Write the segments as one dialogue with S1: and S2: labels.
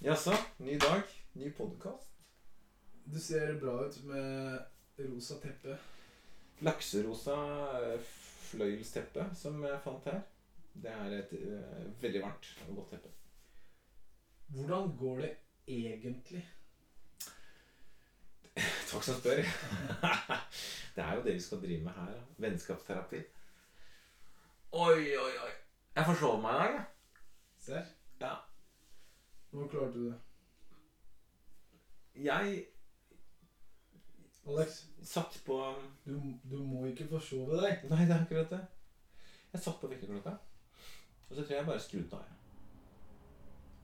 S1: Jaså? Ny dag, ny podkast.
S2: Du ser bra ut med rosa teppe.
S1: Lakserosa eh, fløyelsteppe som jeg fant her. Det er et eh, veldig varmt og godt teppe.
S2: Hvordan går det egentlig?
S1: Takk som spør. det er jo det vi skal drive med her. da. Vennskapsterapi. Oi, oi, oi. Jeg forsov meg i dag, jeg.
S2: Ser.
S1: Ja.
S2: Hvordan klarte du det?
S1: Jeg
S2: Alex,
S1: satt på
S2: du, du må ikke forsove deg.
S1: Nei, det er akkurat det. Jeg satt på vekkerklokka. Og så tror jeg bare skrudde den av.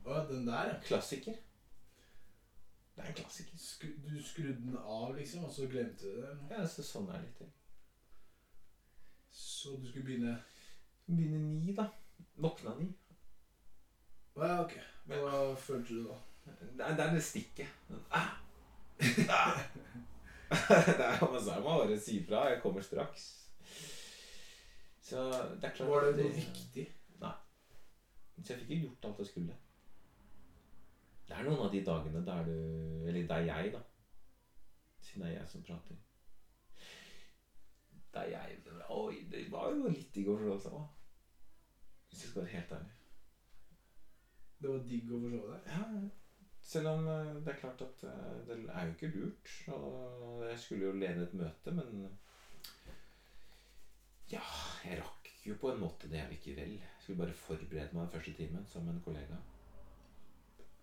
S2: Å, den der, ja.
S1: Klassiker. Det er en klassiker.
S2: Skru, du skrudde den av, liksom, og så glemte du det? eller noe?
S1: Ja, så sånn er det litt til.
S2: Så du skulle begynne
S1: Begynne ni, da. Våkna ni.
S2: Å ja, ok. Hva følte du da?
S1: Det er, det er det stikket. Ah! Ah! det er, men så er det bare si fra. Jeg kommer straks. Så det er klart
S2: Var det noe viktig?
S1: Så jeg fikk ikke gjort alt jeg skulle. Det er noen av de dagene der du Eller det er jeg, da. Siden det er jeg som prater. Det er jeg Oi, det var jo litt i går, forstå seg òg. Hvis jeg skal være helt ærlig.
S2: Det var digg å forsove deg?
S1: Ja, selv om eh, det er klart at eh, det er jo ikke lurt. Og jeg skulle jo lede et møte, men Ja, jeg rakk jo på en måte det likevel. Jeg skulle bare forberede meg den første timen som en kollega.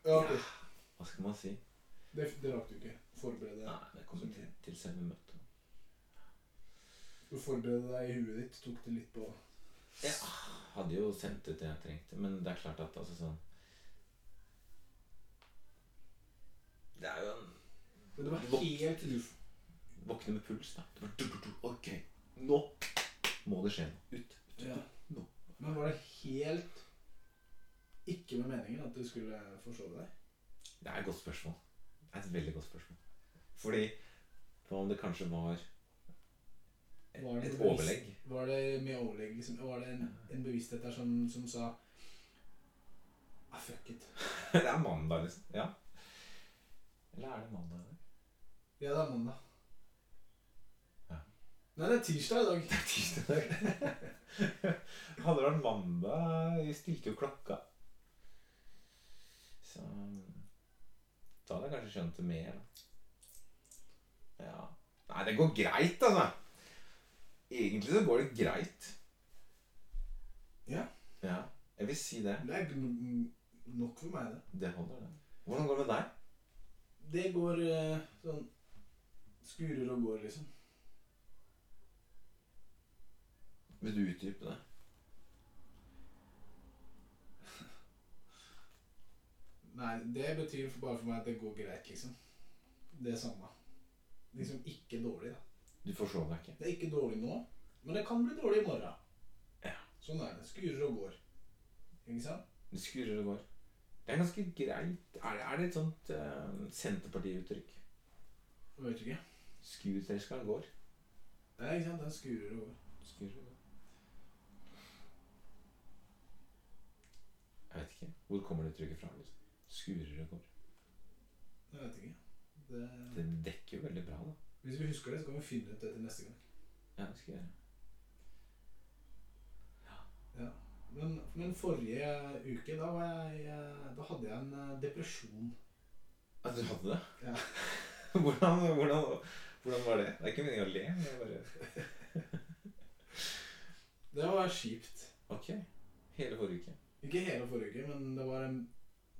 S2: Ja, ja.
S1: Hva skal man si?
S2: Det, det rakk du ikke. Forberede
S1: Nei, det kommer til, til selve møtet.
S2: Du forberede deg i huet ditt. Tok det litt på
S1: Jeg hadde jo sendt ut det jeg trengte, men det er klart at altså sånn Det er jo en
S2: Men det var helt ruf.
S1: Våkne med puls, da. Det var du, du, du. Ok, nå må det skje noe. Ut. ut,
S2: Ja.
S1: Nå.
S2: Men var det helt ikke med meningen at du skulle forsove deg?
S1: Det er et godt spørsmål. Det er et veldig godt spørsmål. Fordi Hva om det kanskje var et,
S2: Var
S1: et overlegg?
S2: Var det med overlegg liksom? Var det en, en bevissthet der som, som sa ah, fuck it.
S1: det er mandag, liksom. Ja. Eller er det mandag?
S2: Ja, det er mandag.
S1: Ja.
S2: Nei, det er tirsdag i dag.
S1: Det er tirsdag. Hadde det vært mandag Vi stilte jo klokka. Så Da hadde jeg kanskje skjønt det mer. Da. Ja. Nei, det går greit, altså. Egentlig så går det greit.
S2: Ja.
S1: Ja, jeg vil si det.
S2: Det er gn- nok for meg, det.
S1: Det holder, det. Hvordan går det med deg?
S2: Det går eh, sånn Skurer og går, liksom.
S1: Vil du utdype det?
S2: Nei, det betyr bare for meg at det går greit, liksom. Det er samme. Liksom ikke dårlig, da.
S1: Du forstår deg ikke?
S2: Det er ikke dårlig nå, men det kan bli dårlig i morgen.
S1: Ja.
S2: Sånn er det. Skurer og går. Ikke sant?
S1: Det skurrer og går. Det er ganske greit. Er det, er det et sånt uh, Senterpartiuttrykk?
S2: Jeg vet ikke.
S1: Skuterskeren går.
S2: Ja, ikke sant? Den skurer
S1: over. Skurer over. Jeg vet ikke. Hvor kommer det uttrykket fra? Liksom? Skurer og går.
S2: Jeg vet ikke. Det...
S1: Det dekker jo veldig bra, da.
S2: Hvis vi husker det, så kan vi finne ut det til neste gang.
S1: Ja, det skal jeg gjøre.
S2: Ja. Men, men forrige uke, da, var jeg, jeg- da hadde jeg en eh, depresjon.
S1: At du hadde det?
S2: Ja.
S1: hvordan, hvordan, hvordan var det? Det er ikke meningen å le. Men jeg bare
S2: Det var kjipt.
S1: Ok. Hele forrige uke.
S2: Ikke hele forrige uke, men det var en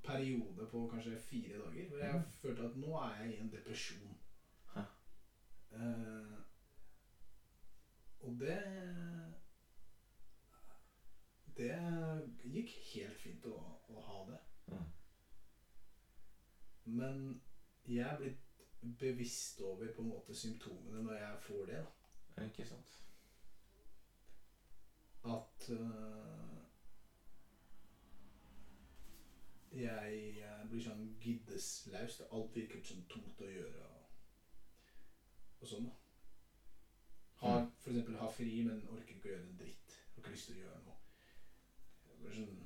S2: periode på kanskje fire dager hvor jeg
S1: mm.
S2: følte at nå er jeg i en depresjon. Eh, og det Det gikk helt fint å, å ha det.
S1: Mm.
S2: Men jeg er blitt bevisst over på en måte symptomene når jeg får det. da.
S1: Ikke sant?
S2: At uh, jeg jeg blir sånn giddeslaus. Alt virker sånn tungt å gjøre. Og, og sånn da. Har, for eksempel ha fri, men orker ikke å gjøre en dritt. Har ikke lyst til å gjøre noe. Sånn,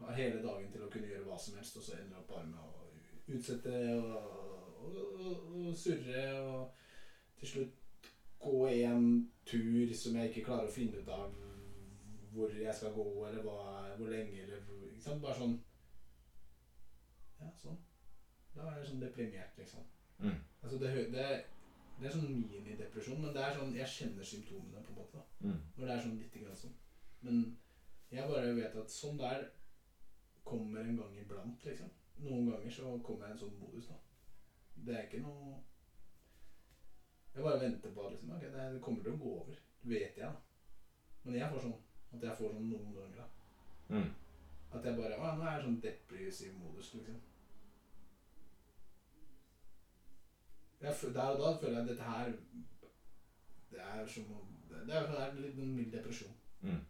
S2: har hele dagen til å kunne gjøre hva som helst, og så ender jeg opp bare med å utsette og, og, surre og til slutt gå en tur som jeg ikke klarer å finne ut av hvor jeg skal gå, eller hva, hvor lenge, eller ikke sant? Bare sånn Ja, sånn. Da er jeg sånn deprimert, liksom.
S1: Mm.
S2: Altså, det, det, det er sånn minidepresjon, men det er sånn Jeg kjenner symptomene, på en måte. da.
S1: Mm.
S2: Når det er sånn lite grann sånn. Men jeg bare vet at sånn der kommer en gang iblant, liksom. Noen ganger så kommer jeg i en sånn modus, da. Det er ikke noe Jeg bare venter på at liksom, okay, det det kommer til å gå over. Vet jeg, da. Men jeg får sånn at jeg får sånn noen ganger, da.
S1: Mm.
S2: At jeg bare Å, nå er jeg sånn depressiv modus, liksom. Jeg, der og da føler jeg at dette her Det er som Det er, det er litt en mild depresjon.
S1: Mm.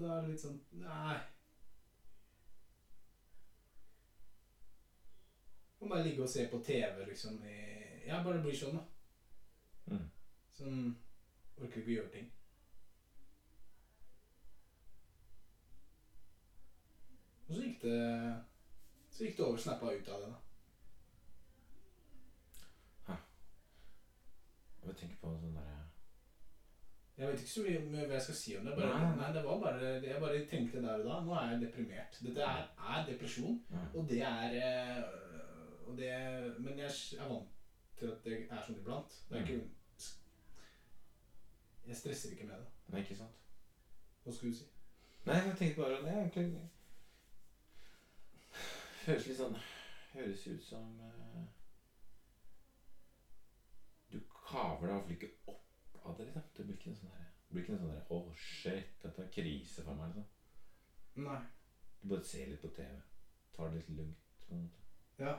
S2: Da er det litt sånn Nei. Kan bare ligge og se på TV, liksom. I, ja, bare bli sånn, da.
S1: Mm.
S2: Sånn Orker ikke å gjøre ting. Og så gikk det Så gikk det over. Snappa ut av det, da.
S1: Jeg tenker på sånn derre
S2: Jeg vet ikke så mye hva jeg skal si om det. Bare,
S1: Nei.
S2: nei, det var bare Jeg bare tenkte der og da Nå er jeg deprimert. Dette er, er depresjon.
S1: nei.
S2: Og det er eh, det, Men jeg er vant til at det er sånn iblant. Det er ikke Jeg stresser ikke med det.
S1: Nei, ikke sant?
S2: Hva skulle du si?
S1: Nei, jeg tenkte bare Det er egentlig Høres litt sånn Høres ut som uh, Du kaver deg iallfall ikke opp av det, liksom. Det blir ikke noe sånn der Det blir ikke noe sånn der Å, shit, dette er krise for meg, liksom.
S2: Nei.
S1: Du bare ser litt på TV. Tar det litt lugnt.
S2: Ja.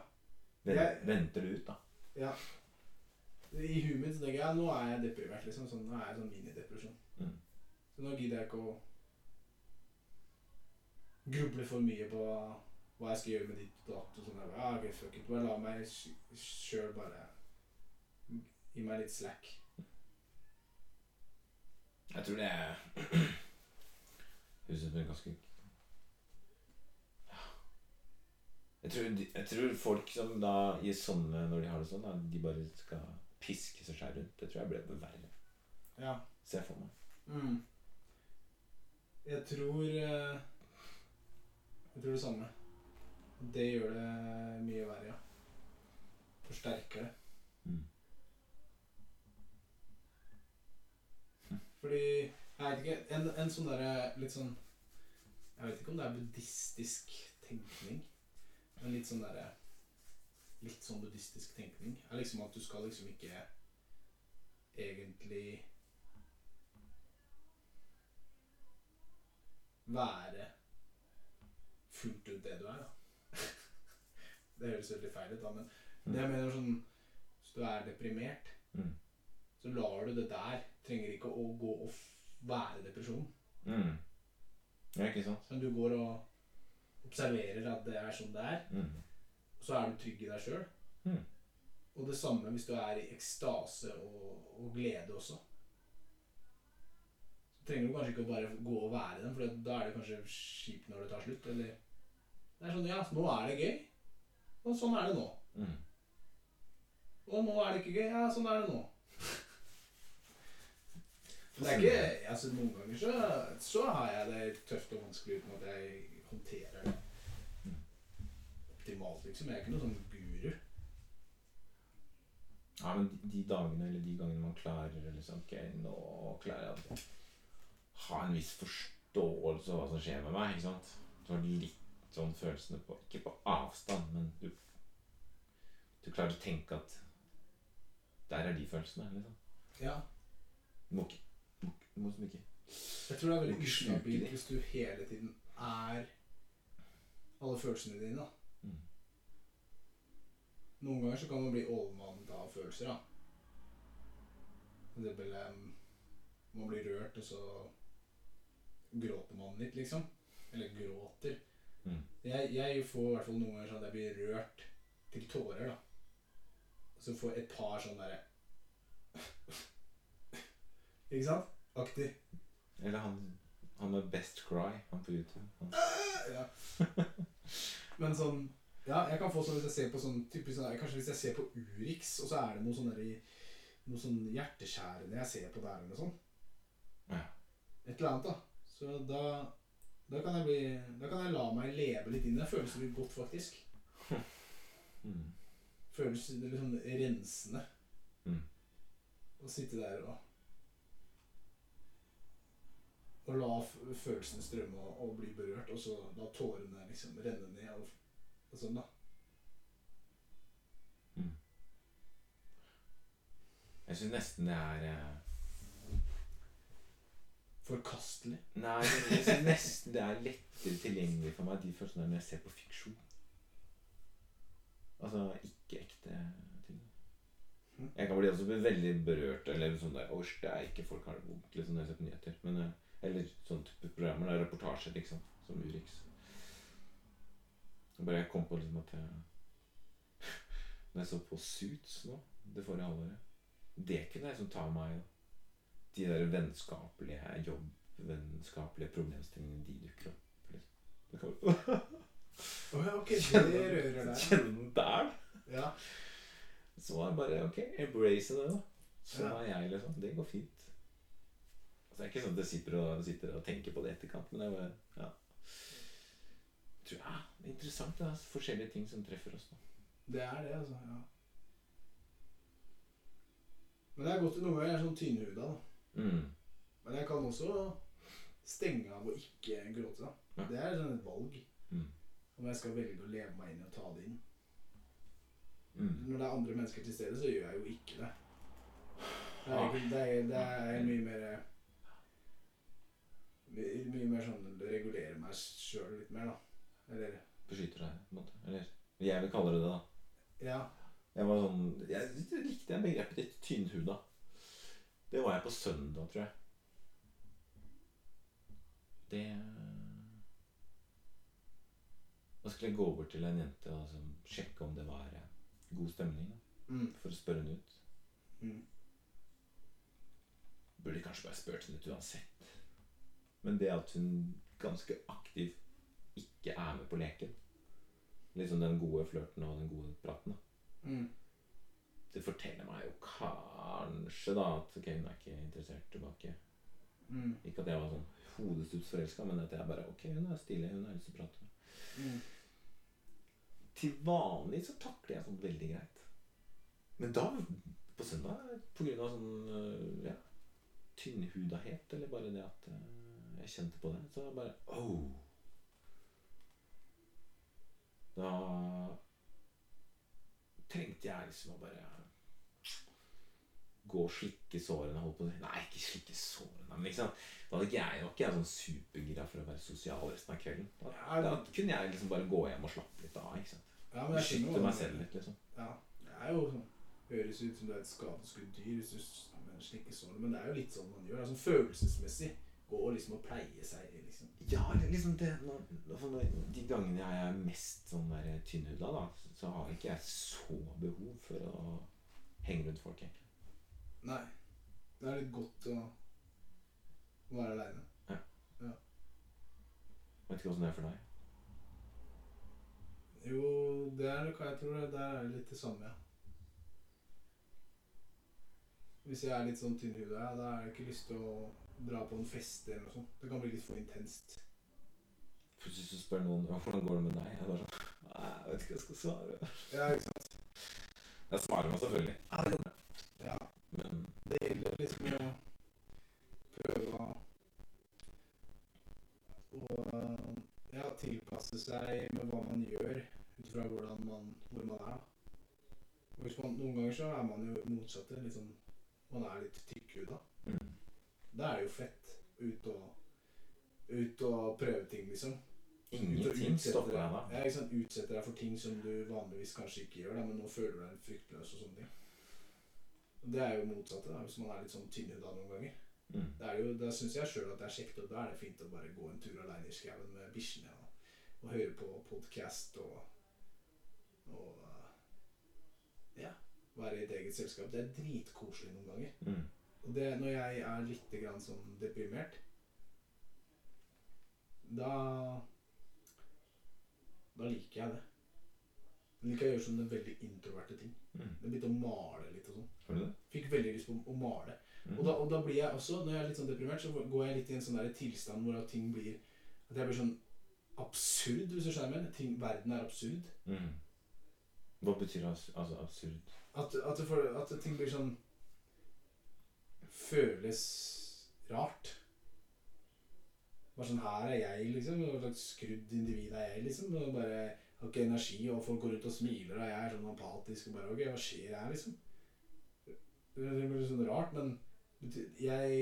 S2: Jeg-
S1: Venter det ut, da.
S2: ja. I huet mitt tenker jeg nå er jeg deprimert. liksom sånn, Nå er jeg sånn minidepresjon.
S1: Mm.
S2: Så nå gidder jeg ikke å gruble for mye på hva jeg skal gjøre med ditt og datt. og sånn. Bare, ah, ok, fuck it. Bare la meg sjøl bare Gi meg litt slack.
S1: Jeg tror det er Høres ut som en ganske Ja. Jeg tror, jeg tror folk som da i sånne Når de har det sånn, da, de bare skal piske seg sjæl rundt. Det tror jeg blir verre.
S2: Ja.
S1: Ser jeg for meg.
S2: Mm. Jeg tror eh, Jeg tror det samme. Det gjør det mye verre, ja. Forsterker det.
S1: Mm.
S2: Fordi Jeg vet ikke En, en sånn derre litt sånn Jeg vet ikke om det er buddhistisk tenkning, men litt sånn derre Litt sånn buddhistisk tenkning er liksom at du skal liksom ikke egentlig være fullt ut det du er, da. det høres veldig feil ut, da, men det jeg mener sånn Hvis du er deprimert,
S1: Mm.
S2: så lar du det der. Trenger ikke å gå og være depresjon.
S1: Mm. Ja, ikke sant?
S2: Men du går og observerer at det er sånn det er.
S1: Mm.
S2: Så er du trygg i deg sjøl.
S1: Mm.
S2: Og det samme hvis du er i ekstase og, og glede også. Så trenger du kanskje ikke å bare gå og være den, for da er det kanskje kjipt når det tar slutt. Eller Det er sånn Ja, nå er det gøy. Og sånn er det nå.
S1: Mm.
S2: Og nå er det ikke gøy. Ja, sånn er det nå. Det er ikke Altså, noen ganger så, så har jeg det tøft og vanskelig uten at jeg håndterer det optimalt, liksom. Jeg er ikke noen sånn guru.
S1: Ja, men de- dagene eller de gangene man klarer liksom, Ok, nå klarer jeg å ha en viss forståelse av hva som skjer med meg. ikke sant? Du har litt sånn følelsene på Ikke på avstand, men du Du klarer å tenke at Der er de følelsene. liksom.
S2: Ja.
S1: Du må ikke må, du må liksom ikke
S2: Jeg tror det er veldig ustabilt hvis du hele tiden er alle følelsene dine. da.
S1: mm.
S2: Noen ganger så kan man bli overmannet av følelser. da. Det eksempel man blir rørt, og så gråter man litt, liksom. Eller gråter.
S1: Mm.
S2: Jeg, jeg får i hvert fall noen ganger sånn at jeg blir rørt til tårer. da. Så får et par sånn derre Ikke sant? Aktig.
S1: Eller han Han med Best Cry, han på YouTube. Han.
S2: Ja. Men sånn Ja, jeg kan få sånn hvis jeg ser på sånn typisk sånn Kanskje hvis jeg ser på Urix, og så er det noe sånn der i Noe sånn hjerteskjærende jeg ser på der eller noe sånt.
S1: Ja.
S2: Et eller annet, da. Så da da kan jeg bli Da kan jeg la meg leve litt inn i det. Føles litt godt, faktisk.
S1: Mm.
S2: Føles litt sånn rensende.
S1: Mm.
S2: Å sitte der og Og la følelsene strømme og, og bli berørt, og så la tårene liksom renne ned og, og sånn, da.
S1: Jeg syns nesten det er eh,
S2: Forkastelig.
S1: Nei, jeg synes nesten det er lettere tilgjengelig for meg de følelsene når jeg ser på fiksjon. Altså ikke ekte ting.
S2: Mhm.
S1: Jeg kan bli også veldig berørt eller sånn der Åsj, det er ikke folk har det vondt liksom, når jeg ser på nyheter. Men, eh, eller sånn type programmer. Det er reportasjer, liksom. Som Urix. Bare jeg kom på liksom at jeg Når jeg så på Suits nå, det forrige halvåret Det kunne jeg liksom ta meg. De der vennskapelige jobbvennskapelige problemstillingene de dukker opp. Liksom. Oh, kan-
S2: Å ja, ok, det rører deg.
S1: Kjenne den der.
S2: Ja.
S1: Så var det bare ok, embrace det, da. Så
S2: Ja.
S1: er jeg, liksom. Det går fint. Altså, det er ikke sånn at jeg sitter og, sitter og tenker på det i etterkant, men det er bare ja. Jeg tror, ja, det er interessant. Det er forskjellige ting som treffer oss. nå.
S2: Det er det, altså. ja. Men det er godt noen ganger jeg er sånn tynnhuda, da.
S1: Mm.
S2: Men jeg kan også stenge av og ikke gråte. da.
S1: Ja.
S2: Det er sånn et valg.
S1: Mm.
S2: Om jeg skal velge å leve meg inn i og ta det inn.
S1: Mm.
S2: Når det er andre mennesker til stede, så gjør jeg jo ikke det. Det er, ikke, det er, det er mye mer mye, mer sånn regulere meg sjøl litt mer, da. Eller
S1: Beskytter deg, på en måte. Eller jeg vil kalle det det, da.
S2: Ja.
S1: Jeg var sånn Jeg likte jeg begrepet ditt tynnhuda. Det var jeg på søndag, tror jeg. Det Da skulle jeg gå bort til en jente og altså, sjekke om det var eh, god stemning.
S2: Mm.
S1: for å spørre henne ut.
S2: Mm.
S1: Burde kanskje bare spurt henne ut uansett. Men det at hun ganske aktivt ikke er med på leken Liksom den gode flørten og den gode praten.
S2: Mm.
S1: Det forteller meg jo kanskje da at ok, hun er ikke interessert tilbake.
S2: Mm.
S1: Ikke at jeg var sånn hodestups forelska, men at jeg bare Ok, hun er stilig, hun har lyst til å prate med.
S2: Mm.
S1: Til vanlig så takler jeg sånn veldig greit. Men da, på søndag, på grunn av sånn øh, ja, tynnhudahet, eller bare det at øh, jeg kjente på det, så det bare oh. Da trengte jeg liksom å bare gå og slikke sårene. Holdt på. Nei, ikke slikke sårene. Men liksom, da hadde ikke jeg, var ikke jeg sånn supergira for å være sosial resten av kvelden. Da,
S2: Ja,
S1: da kunne jeg liksom bare gå hjem og slappe litt av. ikke sant?
S2: Ja, men jeg
S1: Beskytte meg selv litt, liksom.
S2: Ja, det er jo sånn Høres ut som du er et skadeskudd dyr hvis du slikker sårene, men det er jo litt sånn man gjør. Altså følelsesmessig. Gå og liksom og pleie seg, liksom.
S1: Ja, liksom det når, når, De gangene jeg er mest sånn der tynnhuda, da, så har ikke jeg så behov for å henge rundt folk, egentlig.
S2: Nei. Det er litt godt å være aleine.
S1: Vet ikke åssen det er for deg.
S2: Jo, det er hva jeg tror det der er det litt det samme, ja. Hvis jeg er litt sånn tynnhuda, ja, da har jeg ikke lyst til å dra på en fest eller noe sånt. Det kan bli litt for intenst.
S1: Plutselig så spør noen «Ja, hvordan går det med deg. Jeg bare sånn «Nei, Jeg vet ikke hva jeg skal svare.
S2: Ja, ikke sant?
S1: Jeg svarer meg selvfølgelig. Ja, det bra.
S2: Ja.
S1: Men
S2: Det gjelder liksom å prøve å, ja, tilpasse seg med hva man gjør, ut fra hvordan man, hvor man er. da. Hvis man, noen ganger så er man jo motsatte. Liksom, man er litt tykkhuda.
S1: mm.
S2: Da er det jo fett. Ut og, ut og prøve ting, liksom. Ut og
S1: ingenting
S2: utsette deg-. Ja, ikke sant? utsetter deg for ting som du vanligvis kanskje ikke gjør, da, men nå føler du deg fryktløs og sånne ting. Det er jo motsatte, da, hvis man er litt sånn tynnhuda noen ganger.
S1: Mm.
S2: Det er jo, Da syns jeg sjøl at det er kjekt, og da er det fint å bare gå en tur aleine i skauen med bikkjene og, og høre på podkast og, og uh, ja, være i et eget selskap. Det er dritkoselig noen ganger.
S1: Mm.
S2: Og det, når jeg er litt grann sånn deprimert, da Da liker jeg det. Men liker jeg gjøre sånne veldig introverte ting.
S1: Mm.
S2: Jeg begynte å male litt og sånn. Fikk veldig lyst på å male.
S1: Mm.
S2: Og, da, og da blir jeg også, når jeg er litt sånn deprimert, så går jeg litt i en sånn der tilstand hvor at ting blir At jeg blir sånn absurd, hvis du skjønner hva verden er absurd.
S1: Mm. Hva betyr altså absurd?
S2: At, at, for, at ting blir sånn Føles rart. Bare sånn Her er jeg, liksom. Hva slags skrudd individ er jeg, liksom? Og bare har ikke energi, og folk går ut og smiler, og jeg er sånn apatisk og bare Ok, hva skjer her, liksom? Det blir sånn rart, men jeg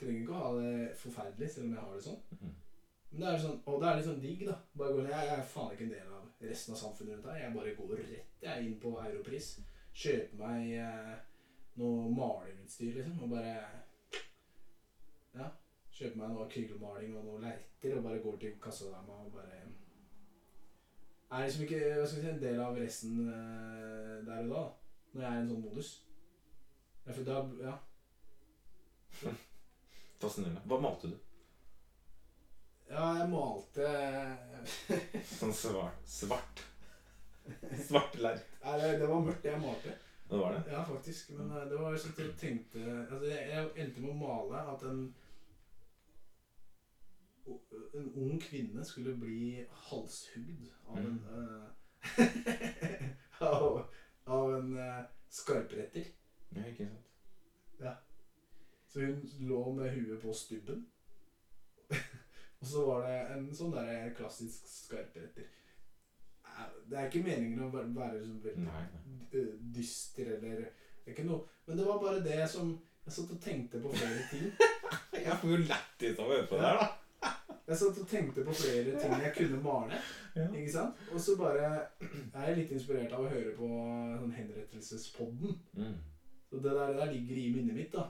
S2: trenger ikke å ha det forferdelig, selv om jeg har det sånn.
S1: Mhm.
S2: Men det er sånn, og det er litt sånn digg, da. Bare går, jeg, jeg er faen ikke en del av resten av samfunnet rundt her. Jeg bare går rett jeg inn på Europris. Kjøper meg eh, noe malerutstyr, liksom. Og bare Ja. Kjøper meg noe akryllmaling og noe lerreter og bare går til kassadama og bare Er liksom ikke hva skal vi si, en del av resten eh, der og da. Når jeg er i en sånn modus. Ja, for da Ja.
S1: Fascinerende. Hva malte du?
S2: Ja, jeg malte
S1: Sånn svart Svart. Svart lerret.
S2: Nei, det, det var mørkt, det jeg malte.
S1: Det var det?
S2: Ja, faktisk. Men eh, det var sånn at jeg tenkte altså, jeg, jeg endte med å male at en en ung kvinne skulle bli halshugd av en eh, av, av en uh, skarpretter.
S1: Ja, ikke sant? Ja.
S2: Så hun lå med huet på stubben. Og så var det en sånn der klassisk skarpretter. Eh, Det er ikke meningen å være- være sånn veldig eh, dyster eller det er ikke noe. Men det var bare det som Jeg satt og tenkte på flere ting.
S1: Jeg får jo lættis av å høre på det her, da.
S2: Jeg satt og tenkte på flere ting jeg kunne male.
S1: Ja.
S2: Ikke sant? Og så bare Jeg er litt inspirert av å høre på sånn henrettelsespodden.
S1: Mm.
S2: Så det der, det der ligger i minnet mitt, da.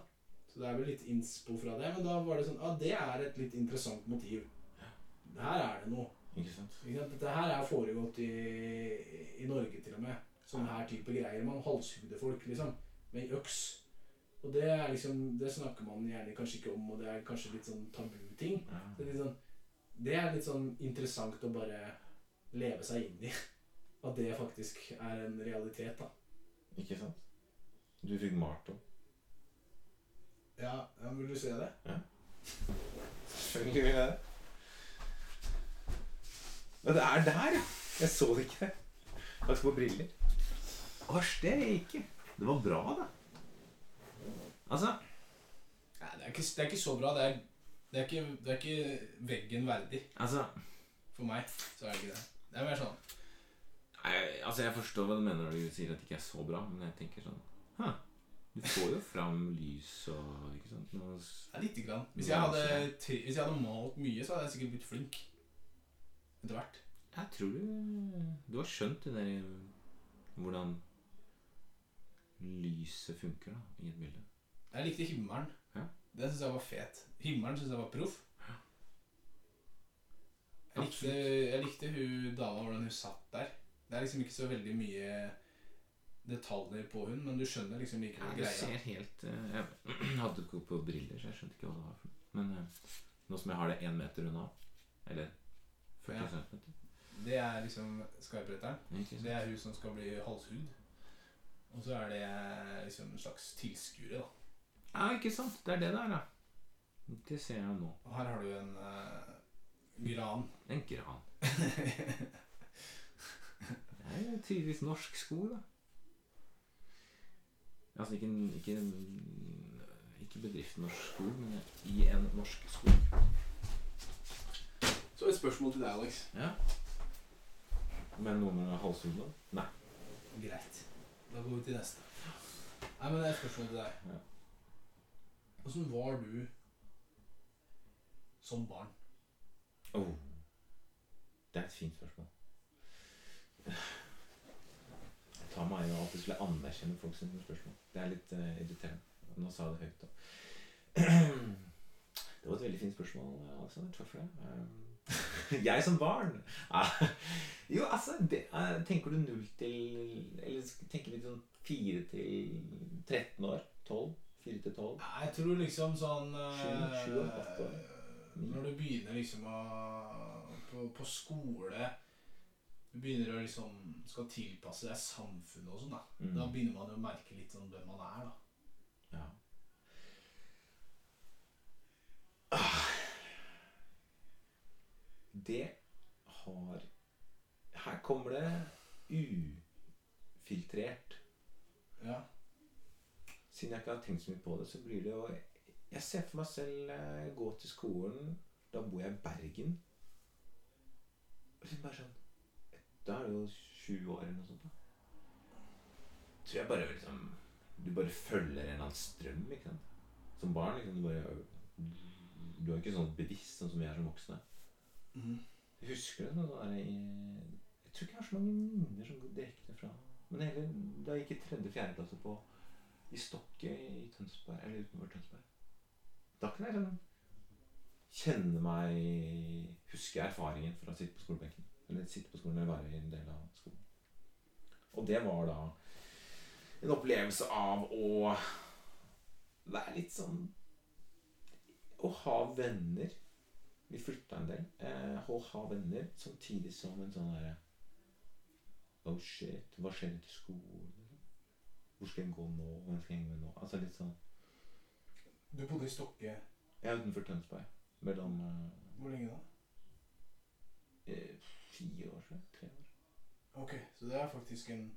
S2: Så det er vel litt innspo fra det. Men da var det sånn Ja, det er et litt interessant motiv. Her er det noe.
S1: Ikke sant?
S2: Ikke sant? Dette her er foregått i, i Norge til og med. Sånne her type greier. Man halshugde folk liksom med øks. Og det er liksom Det snakker man gjerne kanskje ikke om, og det er kanskje litt sånn tabuting.
S1: Ja.
S2: Det er litt sånn Det er litt sånn interessant å bare leve seg inn i. At det faktisk er en realitet, da.
S1: Ikke sant? Du fikk malt.
S2: Ja, ja vil du se det? Ja.
S1: Selvfølgelig vil jeg det. Men det er der, ja. Jeg så det ikke. Jeg ikke på briller. Åsj, det ikke. Det var bra, da. Altså
S2: Nei, det er ikke, det er ikke så bra. Det er, det, er ikke, det er ikke veggen verdig.
S1: Altså
S2: For meg så er det ikke det. Det er mer sånn
S1: Nei, altså Jeg forstår hva du mener når du sier at det ikke er så bra, men jeg tenker sånn Hæ, Du får jo fram lys og ikke sant Noe
S2: Ja, lite grann. Hvis jeg, hadde, hvis jeg hadde malt mye, så hadde jeg sikkert blitt flink. Etter hvert.
S1: Jeg tror du Du har skjønt det der Hvordan lyset funker da i et bilde.
S2: Jeg likte himmelen.
S1: Ja.
S2: Den syns jeg var fet. Himmelen syns jeg var proff. Jeg likte, jeg likte hun dama, hvordan hun satt der. Det er liksom ikke så veldig mye detaljer på hun, men du skjønner liksom
S1: ikke
S2: likevel
S1: det
S2: greia.
S1: ser helt eh, Jeg hadde ikke på briller, så jeg skjønte ikke hva det var. for. Men eh, nå som jeg har det én meter unna, eller 40
S2: Ja.
S1: cm
S2: Det er liksom skarpretteren. Det er hun som skal bli halshud. Og så er det liksom en slags tilskuere, da.
S1: Ja, ikke sant? Det er det der, ja. Det ser jeg nå.
S2: Og her har du en uh, gran.
S1: En gran. Det er jo tydeligvis norsk skog, da. Altså ikke, en- ikke, ikke bedriften Norsk Skog, men i en norsk skog.
S2: Så et spørsmål til deg, Alex.
S1: Ja. Men noe med halshugd? Nei.
S2: Greit. Da går vi til neste. Nei, men det er et spørsmål til deg.
S1: Ja.
S2: Åssen var du som barn?
S1: Oh. Det er et fint spørsmål. Jeg tar meg jo alltid til å anerkjenne folk sine spørsmål. Det er litt uh, irriterende. Nå sa jeg det høyt, da. Det var et veldig fint spørsmål, Alexander. Takk for det. Um, Jeg som barn Ah, Jo, altså det, eh, Tenker du null til Eller tenker vi sånn fire til 13 år? 12? 4 til 12?
S2: Jeg tror liksom sånn
S1: Sju, sju og åtte.
S2: Når du begynner liksom å på, på skole Du begynner å liksom skal tilpasse deg samfunnet og sånn, da.
S1: Mm.
S2: Da begynner man jo å merke litt sånn hvem man er, da.
S1: Ja. Det har Her kommer det ufiltrert. Siden jeg ikke har tenkt så mye på det, så blir det jo Jeg ser for meg selv eh, gå til skolen. Da bor jeg i Bergen. Og så bare sånn Da er det jo sju år eller noe sånt. da Tror jeg bare liksom Du bare følger en eller annen strøm, ikke sant. Som barn. liksom Du bare Du er ikke sånn bevisst sånn som vi er som voksne.
S2: Mm.
S1: Jeg husker det sånn der Jeg tror ikke jeg har så mange minner som går direkte fra Men hele, da jeg gikk i tredje-fjerde klasse på i Stokke i Tønsberg, eller utenfor Tønsberg Da kan jeg liksom kjenne meg Huske erfaringen fra å sitte på skolebenken. Eller sitte på skolen eller være en del av skolen. Og det var da en opplevelse av å være litt sånn Å ha venner vi flytta en del. Eh, å ha venner samtidig som en sånn derre Oh shit, hva skjer etter skolen? Hvor skal jeg gå nå? Hvem skal jeg med nå? Altså litt sånn
S2: Du bodde i Stokke
S1: er utenfor Tønsberg. Mellom
S2: Hvor lenge da?
S1: eh, eh, fire år siden. Tre år.
S2: Ok, så det er faktisk en,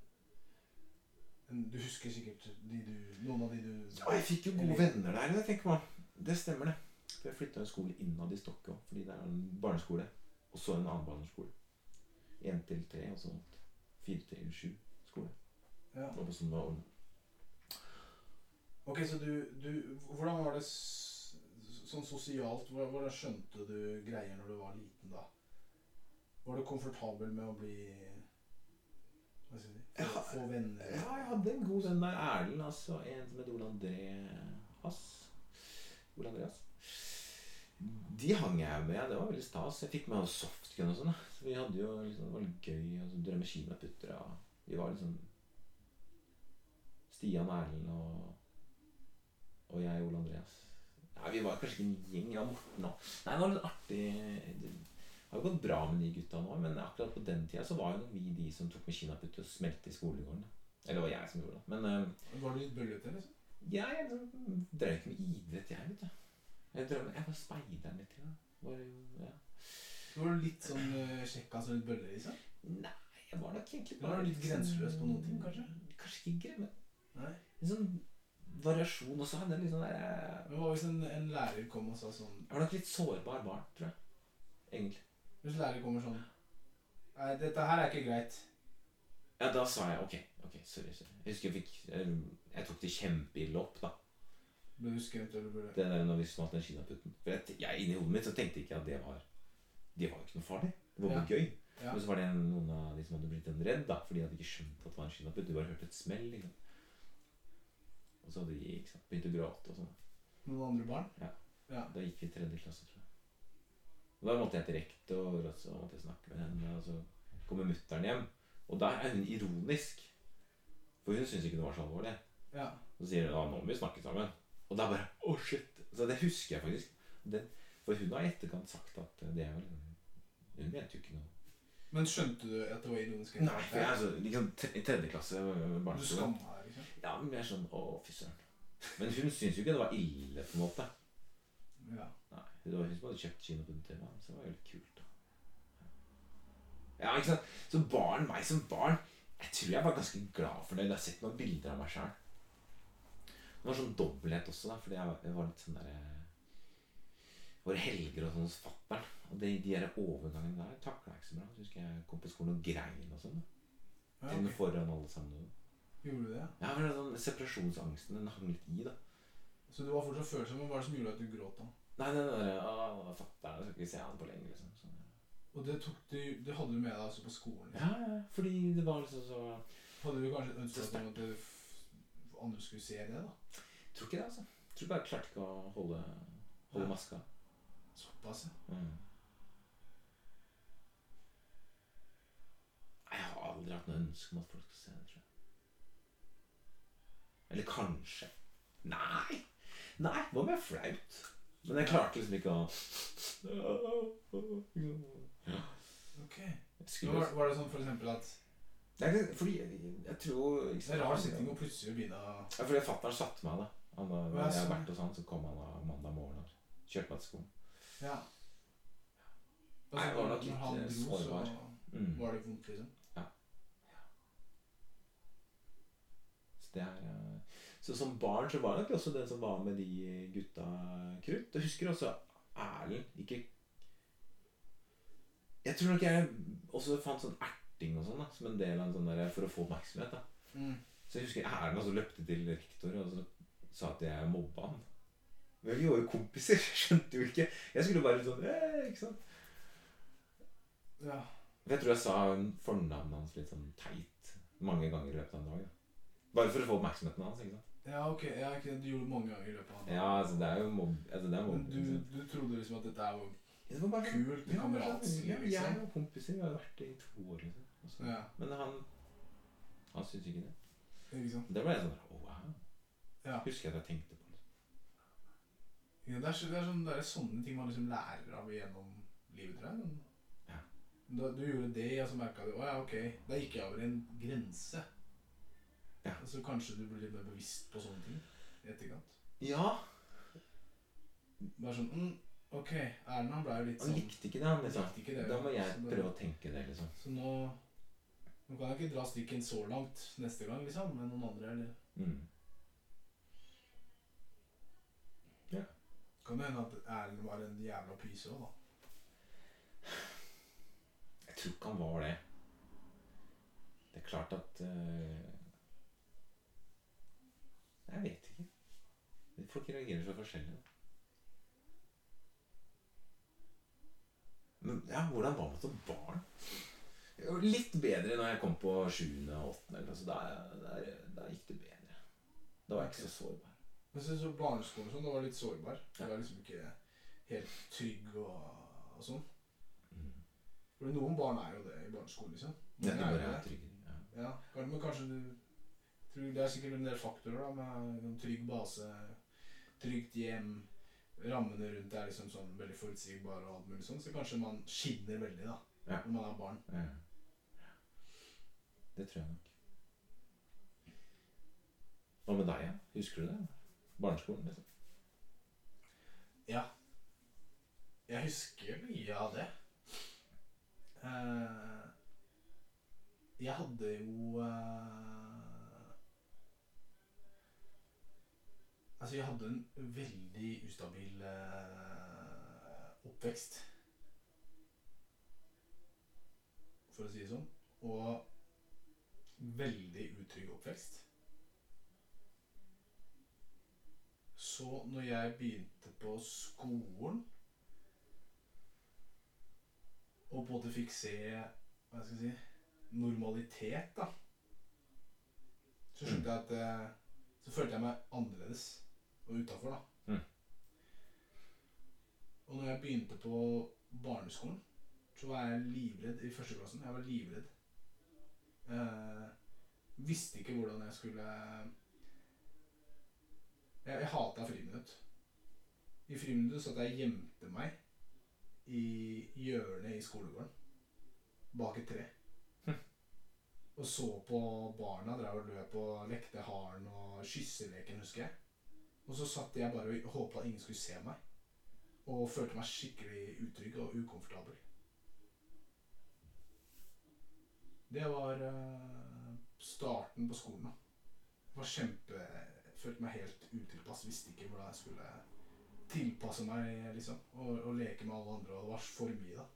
S2: Du husker sikkert de du, noen av de du
S1: Ja, jeg fikk jo gode venner der. Jeg tenker meg. Det stemmer, det. For jeg flytta en skole innad i Stokke òg, fordi det er en barneskole. Og så en annen barneskole. Én til tre, og så fire til sju skole.
S2: Ja.
S1: Og på søndagen.
S2: Ok, så du, du Hvordan var det s sånn sosialt? Hvordan, skjønte du greier når du var liten, da? Var du komfortabel med å bli Hva skal jeg si Få,
S1: Ja,
S2: få venner?
S1: Ja, jeg hadde en god venn der. Erlend, altså. En som het Ole André Hass. Ole Andreas. De hang jeg med. Det var veldig stas. Jeg fikk med softgun og sånn. Så vi hadde jo liksom, Det var litt gøy. Altså, Drømme kinaputter og Vi var liksom Stian Erlend og Og jeg, Ole Andreas. Nei, Vi var kanskje ikke en gjeng. Ja, Morten òg. Nei, det var litt artig. Det har gått bra med de gutta nå, men akkurat på den tida så var jo vi de som tok med kinaputter og smelte i skolegården. Eller det var jeg som gjorde det. Men uh,
S2: Var du litt bøllete, liksom?
S1: jeg liksom drev ikke med idrett, jeg, vet du. Jeg, drev, jeg var speideren litt. Ja. Var, ja.
S2: Du var litt sånn uh, sjekka som litt bølle, liksom?
S1: Nei, jeg var nok egentlig
S2: Var du litt grenseløs på noen ting, kanskje?
S1: Kanskje ikke grenseløs.
S2: Nei.
S1: En sånn variasjon. også. er litt sånn der eh,
S2: Men hva hvis en, en lærer kom og sa sånn
S1: Jeg var nok litt sårbar barn, tror jeg. Egentlig.
S2: Hvis lærer kommer sånn Nei, dette her er ikke greit.
S1: Ja, da sa jeg ok. ok, Sorry. sorry. Jeg husker jeg fikk Jeg, jeg tok det kjempeille opp, da.
S2: Ble du skremt, eller ble du
S1: Det der når vi smalt den kinaputten. For jeg, jeg, inni hodet mitt så tenkte ikke at det var Det var jo ikke noe farlig. Det var bare gøy.
S2: Ja.
S1: Men så var det noen av de som hadde blitt en redd, da, fordi de hadde ikke skjønt at det var en kinaputt. De bare hørte et smell. liksom. Og så hadde de ikke sant, begynt å gråte og sånn.
S2: Noen andre barn?
S1: Ja.
S2: Ja.
S1: Da gikk vi i tredje klasse, tror jeg. Og Da måtte jeg til rektor, og så måtte jeg snakke med henne. Og så kommer mutter'n hjem, og der er hun ironisk. For hun syns ikke det var så alvorlig.
S2: Ja.
S1: Så sier hun at nå må vi snakke sammen. Og da bare Å, shit. Så det husker jeg faktisk. Det, for hun har i etterkant sagt at det er vel Hun mente jo ikke noe
S2: Men skjønte du at det var ironisk?
S1: Nei, for jeg altså, liksom i tredje klasse øh,
S2: Liksom?
S1: Ja, men jeg er sånn Å, fy søren. Men hun syntes jo ikke det var ille, på en måte.
S2: Ja.
S1: Nei, hun som hadde kjøpt kino på TV, så det var jo litt kult, da. Ja, ikke sant? Så barn, meg som barn Jeg tror jeg var ganske glad for det. Jeg har sett noen bilder av meg sjøl. Det var sånn dobbelthet også, da, fordi jeg, var- jeg var litt sånn derre Våre helger og sånn hos fatter'n. Og de, de der overgangene der takla jeg ikke så bra. Så husker jeg kom på skolen og grein og sånn.
S2: ja
S1: med foran alle sammen.
S2: Gjorde du det? ja?
S1: Er sånn Separasjonsangsten den hang litt i, da.
S2: Så du var fortsatt følsom, men hva er det som gjorde at du gråt da?
S1: Nei, nei, nei, Å, fatter'n, skal ikke se han på lenge, liksom. Sånn, ja.
S2: Og det, tok du, det hadde du med deg altså på skolen?
S1: Ja, ja, fordi det var liksom så
S2: Hadde du kanskje ønsket
S1: Så
S2: at det andre skulle se det, da?
S1: Tror ikke det, altså. Tror bare jeg klarte ikke å holde, holde
S2: Ja.
S1: maska.
S2: Såpass, ja.
S1: Mm. Jeg har aldri hatt noe ønske om at folk skal se det, tror jeg. Eller kanskje. Nei! Nei, hva med flaut? Men jeg klarte liksom ikke å
S2: Ok.
S1: Jeg
S2: var, var det sånn for eksempel at
S1: Nei, det, fordi jeg, jeg tror ikke
S2: Det er rar sitting å plutselig begynne å
S1: Ja, fordi fatter'n satte meg, da. Han,
S2: Ja,
S1: jeg har
S2: sånn.
S1: vært hos han, så kom han da mandag morgen og kjørte meg til skolen.
S2: Ja.
S1: Nei, jeg var nok litt, eh, sårbar.
S2: så
S1: Mm.
S2: var det vondt, liksom. Ja. ja.
S1: Så det er eh, Så som barn så var jeg nok også den som var med de gutta krutt. Jeg husker også Erlend ikke Jeg tror nok jeg også fant sånn erting og sånn da som en del av en sånn der for å få oppmerksomhet. da
S2: Mm.
S1: Så jeg husker Erlend også løpte til rektor og så sa at jeg mobba han. Men vi var jo kompiser. Jeg skjønte jo ikke. Jeg skulle bare sånn eh, Ikke sant?
S2: Ja.
S1: Jeg tror jeg sa fornavnet hans litt sånn teit mange ganger i løpet av en dag. Da. Bare for å få oppmerksomheten hans. ikke sant?
S2: Ja, ok. Ja, du gjorde det mange ganger i løpet av dagen.
S1: Ja, altså det er jo mobb... Altså, det er mobb
S2: du, du trodde liksom at dette er jo
S1: det var bare sånn-
S2: kult
S1: ja,
S2: kameratslig,
S1: ja,
S2: liksom?
S1: Jeg og kompiser vi har vært det i to år. liksom. Og
S2: Ja.
S1: Men han Han syntes ikke det.
S2: Ikke sant?
S1: Det ble jeg sånn oh, wow.
S2: Ja.
S1: Husker jeg at jeg tenkte på det.
S2: Ja, det, er, så- det, er sånn, det er sånne ting man liksom lærer av gjennom livet, tror jeg. Men
S1: Ja.
S2: Da du gjorde det, og så merka du Å ja, ok. Da gikk jeg over en grense.
S1: Ja.
S2: Så kanskje du blir litt mer bevisst på sånne ting i etterkant.
S1: Ja,
S2: Bare sånn mm, Ok, han ble jo litt sånn han
S1: likte ikke det, han. liksom.
S2: ikke det,
S1: Da må jeg
S2: Så det-
S1: prøve å tenke det, liksom.
S2: Så nå Nå kan jeg ikke dra strikken så langt neste gang, liksom, med noen andre. eller
S1: Mm.
S2: Kan det hende at Erlend var en jævla pyse òg, da.
S1: Jeg tror ikke han var det. Det er klart at eh, Jeg vet ikke. Folk reagerer så forskjellig. Men ja, hvordan var man som barn? Litt bedre når jeg kom på 7. og åttende. Altså, da, gikk det bedre. Da var jeg ikke så sårbar.
S2: Men så, så barneskolen sånn, da var litt sårbar. Du var liksom ikke helt trygg og, og sånn.
S1: Mm.
S2: For noen barn er jo det i barneskolen, liksom.
S1: Ja,
S2: de
S1: bare
S2: er
S1: er. Ja.
S2: Ja, men kanskje du tror Det er sikkert en del faktorer, da, med trygg base, trygt hjem. Rammene rundt er liksom sånn veldig forutsigbare og alt mulig sånn, så kanskje man skinner veldig, da,
S1: Ja.
S2: når man er barn.
S1: Ja. Det tror jeg nok. Hva med deg? Ja? Husker du det? Barneskolen? liksom.
S2: Ja. Jeg husker mye av det. Eh, jeg hadde jo Altså, jeg hadde en veldig ustabil eh, oppvekst. For å si det sånn. Og veldig utrygg oppvekst. Så når jeg begynte på skolen og på en måte fikk se hva skal jeg si normalitet, da Så skjønte jeg at eh, Så følte jeg meg annerledes og utafor, da.
S1: Mm.
S2: Og når jeg begynte på barneskolen, så var jeg livredd i første klassen. Jeg var livredd. Eh, visste ikke hvordan jeg skulle Jeg, jeg hata friminutt. I friminuttet satt jeg og gjemte meg i hjørnet i skolegården. Bak et tre. Og så på barna drev og løp og lekte haren og kysseleken, husker jeg. Og så satt jeg bare og håpa ingen skulle se meg. Og følte meg skikkelig utrygg og ukomfortabel. Det var eh, starten på skolen. da. Var kjempe Følte meg helt utilpass. Visste ikke hvordan jeg skulle tilpasse meg liksom, og, og leke med alle andre. Og det var for mye, da.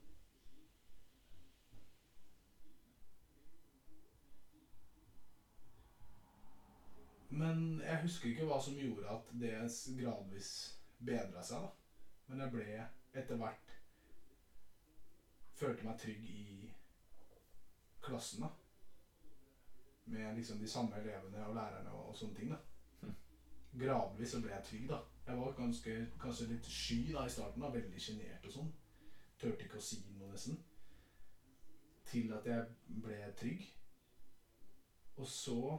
S2: Men jeg husker ikke hva som gjorde at det gradvis bedra seg. da. Men jeg ble etter hvert Følte meg trygg i klassen. da. Med liksom de samme elevene og lærerne og, og sånne ting. da.
S1: Mhm.
S2: Gradvis så ble jeg trygg, da. Jeg var ganske, kanskje litt sky da i starten. da, Veldig sjenert og sånn. Turte ikke å si noe, nesten. Til at jeg ble trygg. Og så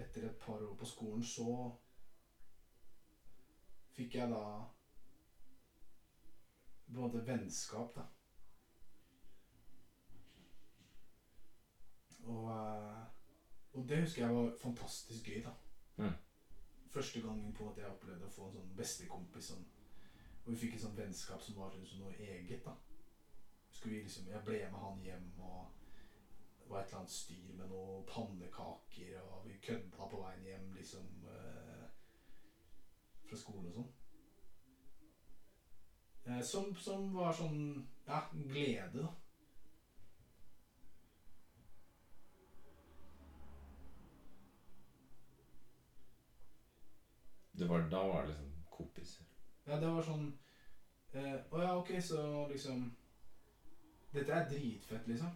S2: etter et par år på skolen så fikk jeg da på en måte vennskap, da. Og, eh, og det husker jeg var fantastisk gøy, da.
S1: Mm.
S2: Første gangen på at jeg opplevde å få en sånn bestekompis sånn, Og vi fikk et sånt vennskap som var liksom noe eget, da. Husker vi liksom, Jeg ble med han hjem, og var et eller annet styr med noen pannekaker, og vi kødda på veien hjem, liksom eh, Fra skolen og sånn. Eh, som, som var sånn Ja, glede, da.
S1: Det var, da var det liksom kompiser.
S2: Ja, det var sånn eh, Å ja, ok, så liksom Dette er dritfett, liksom.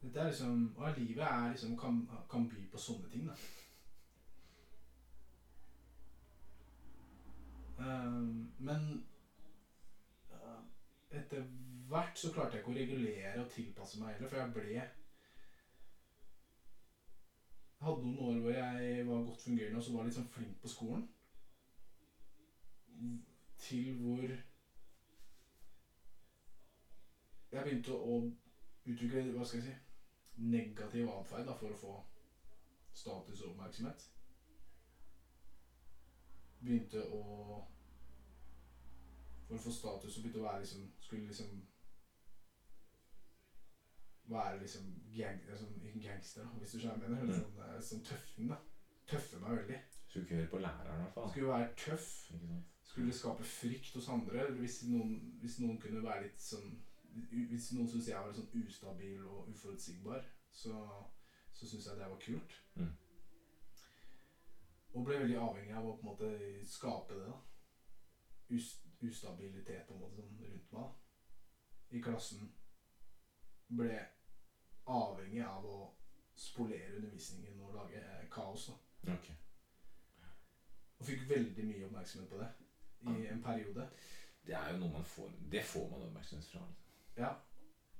S2: Dette er liksom og livet er liksom kan, kan by på sånne ting, da. Um, men uh, etter hvert så klarte jeg ikke å regulere og tilpasse meg heller, for jeg ble Jeg hadde noen år hvor jeg var godt fungerende og så var litt sånn flink på skolen til hvor jeg begynte å utvikle hva skal jeg si, negativ atferd for å få status og oppmerksomhet. Begynte å For å få status og begynte å være liksom Skulle liksom være liksom gang, sånn, gangster, hvis du skjønner hva jeg mener.
S1: Mm.
S2: Sånn, eh, sånn tøffing, da. Tøffe meg veldig.
S1: Skulle ikke høre på læreren, i hvert fall.
S2: Skulle være tøff skulle skape frykt hos andre. Hvis noen, hvis noen kunne være litt sånn Hvis noen syns jeg var sånn ustabil og uforutsigbar, så, så syns jeg det var kult.
S1: Mm.
S2: Og ble veldig avhengig av å på en måte skape det. da. Us, ustabilitet på en måte sånn rundt meg. I klassen. Ble avhengig av å spolere undervisningen og lage eh, kaos. da.
S1: okay.
S2: Og fikk veldig mye oppmerksomhet på det i en periode.
S1: Det er jo noe man får Det får man oppmerksomhet fra.
S2: Ja,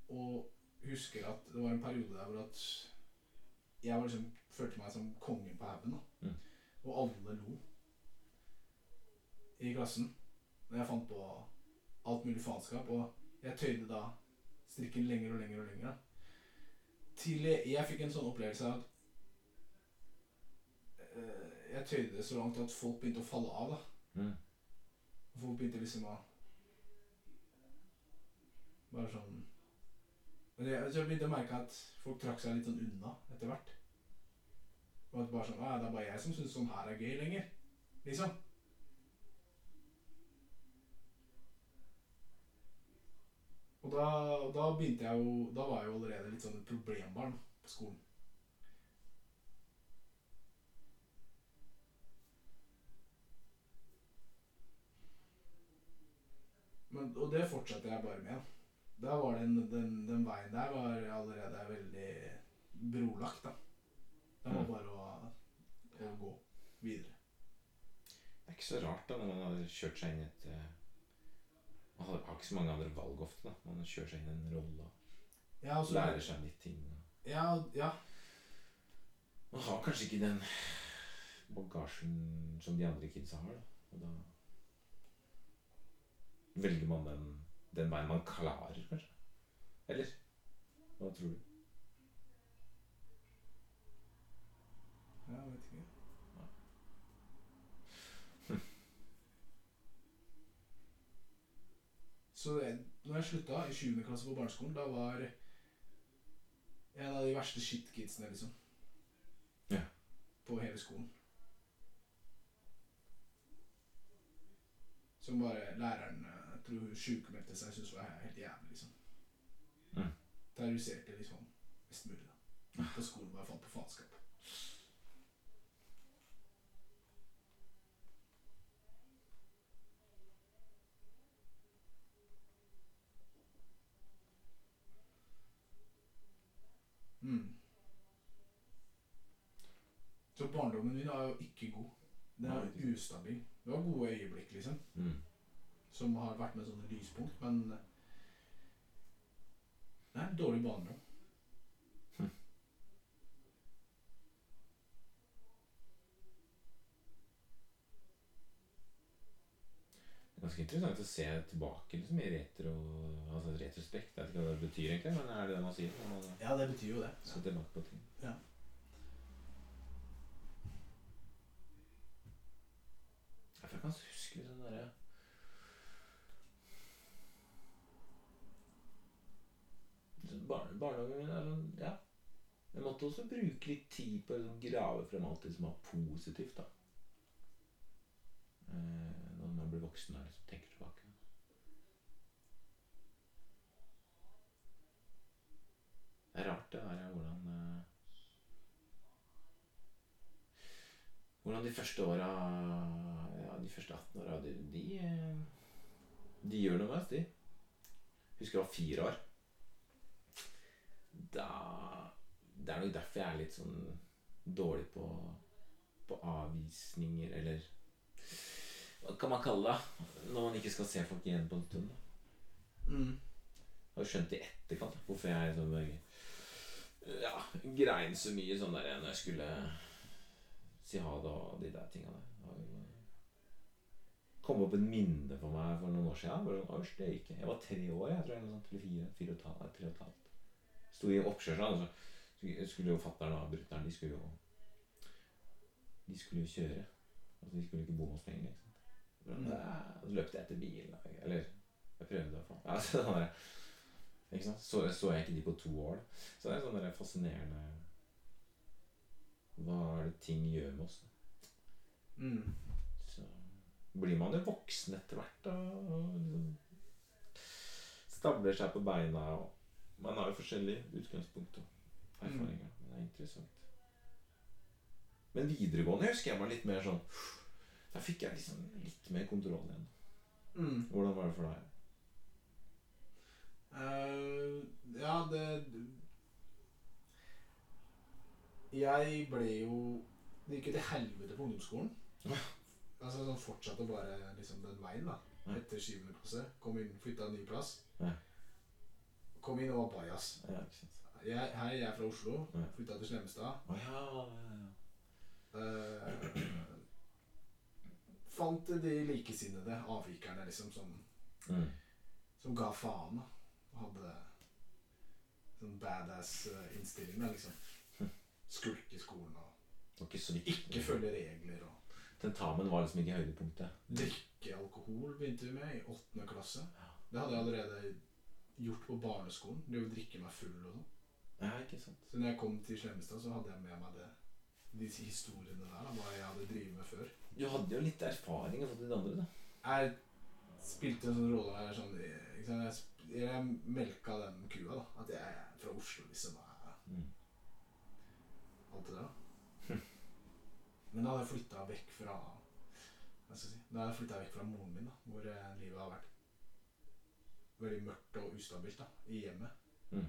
S2: og husker at det var en periode der hvor at jeg var liksom, følte meg som kongen på haugen.
S1: Mm.
S2: Og alle lo i klassen når jeg fant på alt mulig faenskap. Og jeg tøyde da strikken lenger og lenger og lenger. Til jeg, jeg fikk en sånn opplevelse av at øh, jeg tøyde det så langt at folk begynte å falle av. da.
S1: Mm.
S2: Folk begynte liksom å Bare sånn Men jeg, jeg begynte å merke at folk trakk seg litt sånn unna etter hvert. Og at bare sånn ah, Det er bare jeg som syns sånn her er gøy lenger. Liksom. Og da, da begynte jeg jo Da var jeg jo allerede litt sånn et problembarn på skolen. Men, og det fortsatte jeg bare med. Da var den, den, den veien der var allerede veldig brolagt. da. Det var
S1: Mm.
S2: bare å, å gå videre.
S1: Det er ikke så rart da når man har kjørt seg inn i et eh, Man har, har ikke så mange andre valg ofte. da Man kjører seg inn i en rolle og
S2: Ja, altså,
S1: lærer seg litt ting. Da.
S2: Ja, ja.
S1: Man har kanskje ikke den bagasjen som de andre kidsa har. da Og da velger man den, den veien man klarer, kanskje. Eller? Hva tror du?
S2: jeg vet ikke. Så det, når jeg slutta i 7. klasse på barneskolen, da var jeg en av de verste shitkidsene, liksom.
S1: Ja.
S2: På hele skolen. Som bare læreren eh, jeg tror hun sjukmeldte seg syntes var helt jævlig, liksom.
S1: Mm.
S2: Terroriserte liksom mest mulig, da. På skolen bare fant på faenskap. Mm. Så barndommen min er jo ikke god. Den
S1: er
S2: ustabil. Det var gode øyeblikk, liksom,
S1: Mm.
S2: som har vært med sånne lyspunkt, men det er en dårlig barndom.
S1: Hm. ganske interessant å se tilbake liksom, i retro, altså retrospekt. Jeg vet ikke hva det betyr, egentlig, men er det det man sier? Man
S2: Ja, det betyr jo det.
S1: tilbake på ting.
S2: Ja.
S1: Ja, for Jeg kan huske sånn derre barne, Barnehagen min er sånn Ja. Jeg måtte også bruke litt tid på å liksom grave frem alt det som var positivt, da. Eh, når man blir voksen og liksom tenker tilbake. Det er rart, det der hvordan eh, Hvordan de første åra de første 18 åra, de, de, eh, de gjør noe med oss, de. Husker jeg var fire år. Da Det er nok derfor jeg er litt sånn dårlig på, på avvisninger, eller Hva kan man kalle det? Når man ikke skal se folk igjen på en stund.
S2: Mm.
S1: Jeg har skjønt i etterkant hvorfor jeg sånn Ja, grein så mye sånn der når jeg skulle si ha det og de der tinga der. Kom opp et minne for meg for noen år siden. Bare sånn, det gikk. Jeg var tre år, jeg tror. Eller sånn, eller fire. Fire og halvt. Tre og et halvt. Sto i oppkjørselen. Så skulle jo fatter'n og brutter'n De skulle jo De skulle jo kjøre. Altså, de skulle ikke bo hos lenger. Ikke?
S2: Mm.
S1: Så løpte jeg etter bilen. Eller jeg prøvde i hvert fall. Ja, så sånn der, ikke sant? Så, så jeg ikke de på to år. Da. Så det er sånn der fascinerende Hva er det ting gjør med oss?
S2: Mm.
S1: Blir man jo voksen etter hvert. Da, og liksom stabler seg på beina. Og man har jo forskjellige utgangspunkt og erfaringer. Men det er interessant. Men videregående husker jeg var litt mer sånn Da fikk jeg liksom litt mer kontroll igjen.
S2: Mm.
S1: Hvordan var det for deg?
S2: Uh, ja, det Jeg ble jo Det gikk jo til helvete på ungdomsskolen. Altså sånn Fortsatte bare liksom den veien, da.
S1: Ja.
S2: Etter 7. klasse. Kom inn, flytta en ny plass.
S1: Ja.
S2: Kom inn og var bajas.
S1: Ja?
S2: Jeg, hei, jeg er fra Oslo.
S1: Ja.
S2: Flytta til Slemmestad.
S1: Å ja, ja, ja.
S2: Eh, fant de likesinnede avvikerne, liksom, som,
S1: Mm.
S2: som ga faen. da. Hadde sånn badass eh, liksom. Skulke i skolen og
S1: ikke
S2: ikke følge regler. og
S1: Tentamen var liksom ikke høydepunktet.
S2: Drikke alkohol begynte vi med i åttende klasse. Det hadde jeg allerede gjort på barneskolen. Det å drikke meg full og sånn.
S1: Ja, ikke sant?
S2: Så når jeg kom til Slemmestad, så hadde jeg med meg det, disse historiene der. Da, hva jeg hadde drevet med før.
S1: Du hadde jo litt erfaring fra de andre, da.
S2: Jeg spilte en sånn rolle der sånn, ikke sant? Jeg, jeg melka den kua, da. At jeg er fra Oslo, liksom. og
S1: Mm.
S2: Alt det der. da. Men da hadde jeg flytta vekk fra Hva skal jeg si Da hadde jeg flyttet vekk fra moren min, da, hvor eh, livet har vært veldig mørkt og ustabilt da, i hjemmet.
S1: Mm.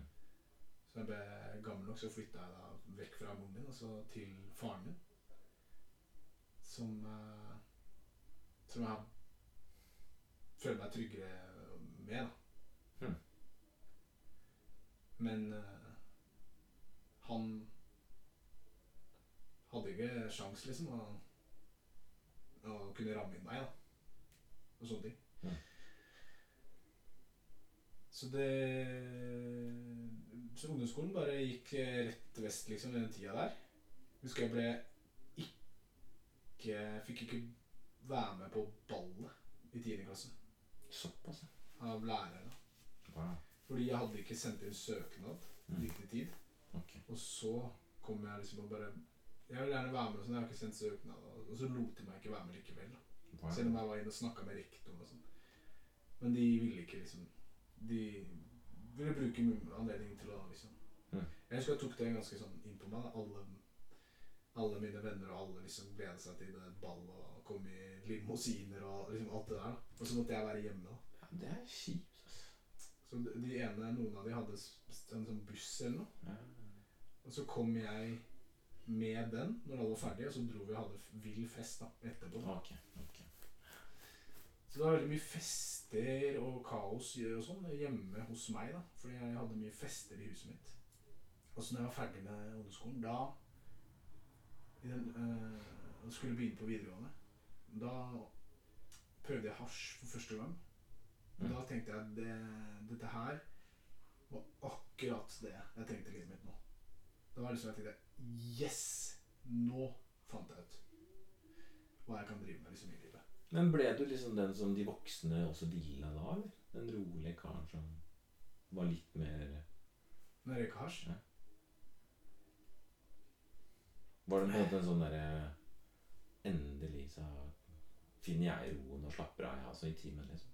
S2: Så jeg ble gammel nok, så flytta jeg da vekk fra moren min og så til faren min. Som eh, Som jeg føler meg tryggere med, da.
S1: Mm.
S2: Men eh, han hadde ikke sjans liksom å, å kunne ramme inn meg, da. Og sånne ting.
S1: Ja.
S2: Så det Så ungdomsskolen bare gikk eh, rett vest, liksom, i den tida der. Husker jeg ble ikke Fikk ikke være med på ballet i 10. klasse
S1: Såpass, ja.
S2: av lærere.
S1: Wow.
S2: Fordi jeg hadde ikke sendt inn søknad
S1: Mm.
S2: riktig tid.
S1: Ok.
S2: Og så kom jeg liksom og bare Jeg vil gjerne være med, og sånn, jeg har ikke sendt søknad. Og så lot de meg ikke være med likevel.
S1: Wow.
S2: Selv om jeg var inne og snakka med rektoren og sånn. Men de ville ikke liksom De ville bruke anledningen til å liksom
S1: Mm.
S2: Jeg husker jeg tok det ganske sånn inn på meg. Alle, alle mine venner og alle liksom gledet seg til det ball og kom i limousiner og liksom alt det der. da. Og så måtte jeg være hjemme. da.
S1: Ja, det er kjipt.
S2: Så de de ene, noen av de hadde en sånn buss eller noe.
S1: Ja.
S2: Og så kom jeg med den når alle var ferdige, og så dro vi og hadde vill fest da, etterpå.
S1: Okay, okay.
S2: Så det var veldig mye fester og kaos og sånn hjemme hos meg, da. Fordi jeg hadde mye fester i huset mitt. Og så når jeg var ferdig med ungdomsskolen, da i den, øh, skulle begynne på videregående, da prøvde jeg hasj for første gang. Og
S1: Mm.
S2: da tenkte jeg det, dette her var akkurat det jeg trengte i livet mitt nå. Det var liksom jeg tenkte Yes! Nå fant jeg ut hva jeg kan drive med liksom i livet.
S1: Men ble du liksom den som de voksne også deala da, eller? Den rolige karen som var litt mer
S2: Når jeg røyka hasj.
S1: Ja. Var det på en måte en sånn derre Endelig så finner jeg roen og slapper av, jeg, altså, i timen, liksom.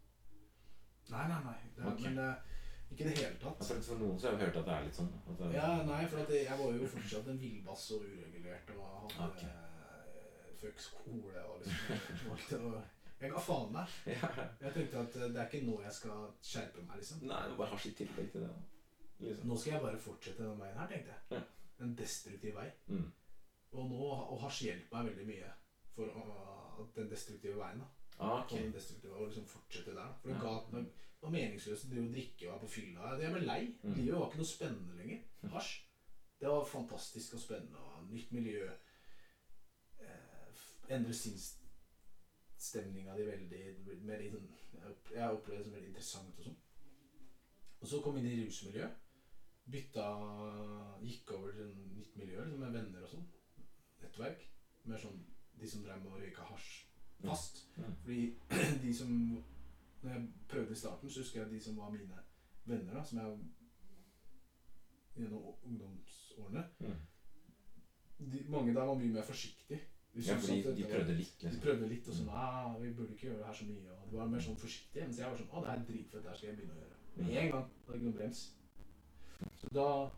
S2: Nei, nei, nei. Det,
S1: okay.
S2: Men eh, ikke i det hele tatt.
S1: For, for noen så har jeg hørt at det er litt sånn. Det,
S2: Ja, nei, for at jeg var jo fortsatt en villbass og uregulert og hadde
S1: okay.
S2: eh, fuck skole og liksom det, og Jeg ga faen meg. Jeg tenkte at eh, det er ikke nå jeg skal skjerpe meg, liksom.
S1: Nei, du bare hasj i tillegg til det. Liksom.
S2: Nå skal jeg bare fortsette den veien her, tenkte jeg.
S1: Ja.
S2: En destruktiv vei.
S1: Mm.
S2: Og nå og hasj hjelper meg veldig mye for å, den destruktive veien. da
S1: Ah,
S2: okay. Den destruktive, Og liksom fortsette der. For det
S1: Ja.
S2: ga det var meningsløst å drive og drikke og være på fylla. Jeg ble lei.
S1: Mm.
S2: Livet var ikke noe spennende lenger. Hasj. Det var fantastisk og spennende. og Nytt miljø. Eh, endre sinnsstemninga di veldig mer Jeg opplevde det som veldig interessant og sånn. Og så kom jeg inn i rusmiljø. Bytta Gikk over til et nytt miljø liksom, med venner og sånn. Nettverk. Mer sånn de som drev med å røyke hasj fast.
S1: Mm.
S2: Fordi de som Når jeg prøvde i starten, så husker jeg de som var mine venner, da, som jeg gjennom ungdomsårene
S1: Mm.
S2: de, Mange der var mye mer forsiktige. De
S1: Ja, fordi de,
S2: de
S1: prøvde litt,
S2: de
S1: liksom.
S2: prøvde litt, og sånn
S1: Mm.
S2: ah, 'Vi burde ikke gjøre det her så mye.' Og de var mer sånn forsiktige. Mens jeg var sånn 'Å, det er dritfett. Det her skal jeg begynne å gjøre.' Med
S1: Mm.
S2: en gang. Det var ikke noe brems. Så da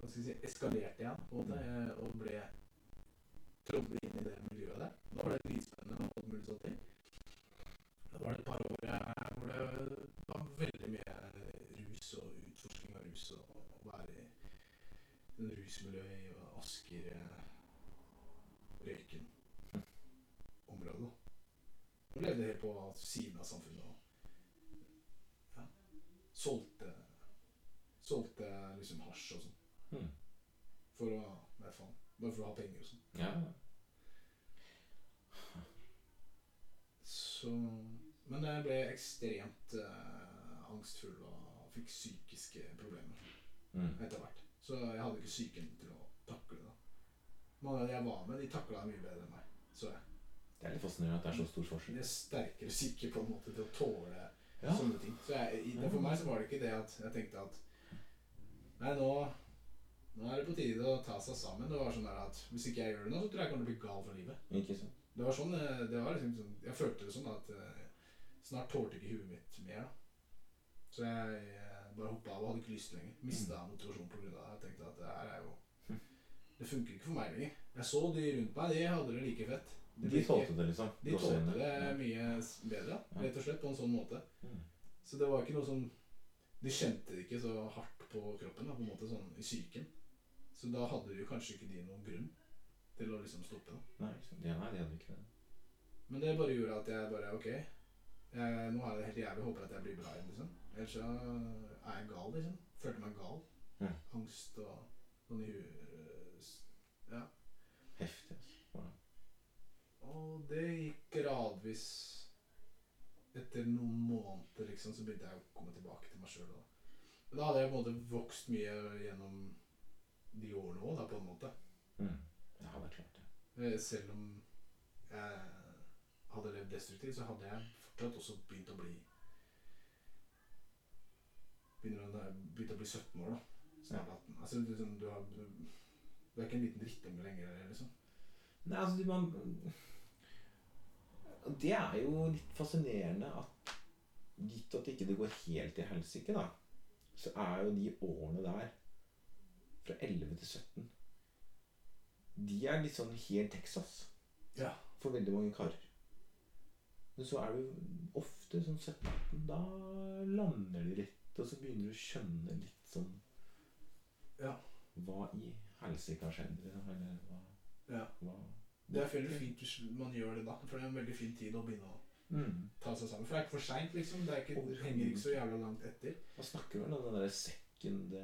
S2: hva skal jeg si, eskalerte jeg på måte,
S1: Mm.
S2: eh, og ble trådde inn i det miljøet der. Da var det dritspennende og alt mulig sånt ting. Var det et par år hvor det var veldig mye rus og utforsking av rus og å være i en rusmiljø i Asker, eh, Røyken området. Og levde helt på siden av samfunnet og ja, solgte Solgte liksom hasj og sånn.
S1: Hmm.
S2: For å Nei, faen. Bare for å ha penger og sånn.
S1: Ja.
S2: Så Men jeg ble ekstremt eh, angstfull og fikk psykiske problemer
S1: Mm.
S2: etter hvert. Så jeg hadde ikke psyken til å takle det. Mange av de jeg var med, de takla det mye bedre enn meg. Så jeg.
S1: Det er litt fascinerende at det er så stor
S2: De
S1: forskjell.
S2: er sterkere psyke på en måte til å tåle
S1: Ja.
S2: sånne ting. Så jeg, i, det, for meg så var det ikke det at jeg tenkte at Nei, nå, nå er det på tide å ta seg sammen. Det var sånn at Hvis ikke jeg gjør det nå, så tror jeg jeg kommer til å bli gal for livet.
S1: Ikke sant?
S2: Det var sånn, eh, det var liksom sånn Jeg følte det sånn at eh, snart tålte ikke huet mitt mer. da Så jeg eh, bare hoppa av og hadde ikke lyst lenger. Mista motivasjonen pga. det. Jeg tenkte at det her er jo Det funker ikke for meg lenger. Jeg så de rundt meg, de hadde det like fett. Det
S1: De tålte det, liksom.
S2: de tålte det mye bedre, rett og slett, på en sånn måte.
S1: Mm.
S2: Så det var ikke noe sånn De kjente det ikke så hardt på kroppen, da, på en måte sånn i psyken. Så da hadde jo kanskje ikke de noen grunn til å liksom stoppe Da.
S1: Nei? Ja, nei, de hadde ikke det.
S2: Men det bare gjorde at jeg bare Ok, jeg, nå er det helt jævlig. Håper at jeg blir bra igjen, liksom. Ellers så er jeg gal, liksom. Følte meg gal.
S1: Ja.
S2: Angst og sånn i huet. Ja.
S1: Heftig, altså. Ja.
S2: Og det gikk gradvis Etter noen måneder liksom, så begynte jeg å komme tilbake til meg sjøl. Da hadde jeg på en måte vokst mye gjennom de årene òg, på en måte.
S1: Mm. Ja, det er klart det.
S2: Eh, Selv om jeg hadde levd destruktivt, så hadde jeg fortsatt også begynte å bli Begynner å, bli 17 år, da. Snart 18. Altså, du, du, har, du, du er ikke en liten drittunge lenger, liksom.
S1: Nei, altså, man Det er jo litt fascinerende at gitt at ikke det går helt til helsike, da, så er jo de årene der, fra 11 til 17 De er litt sånn helt Texas
S2: Ja.
S1: for veldig mange karer. Men så er jo ofte sånn 17-18 Da lander de litt, og så begynner du å skjønne litt sånn
S2: Ja.
S1: Hva i helsike har skjedd? Liksom, eller hva,
S2: ja.
S1: hva
S2: Det er veldig fint hvis man gjør det da, for det er en veldig fin tid å begynne å
S1: mm.
S2: ta seg sammen. For det er ikke for seint, liksom. Det, er ikke, det henger ikke så jævla langt etter.
S1: Man snakker vel om den der second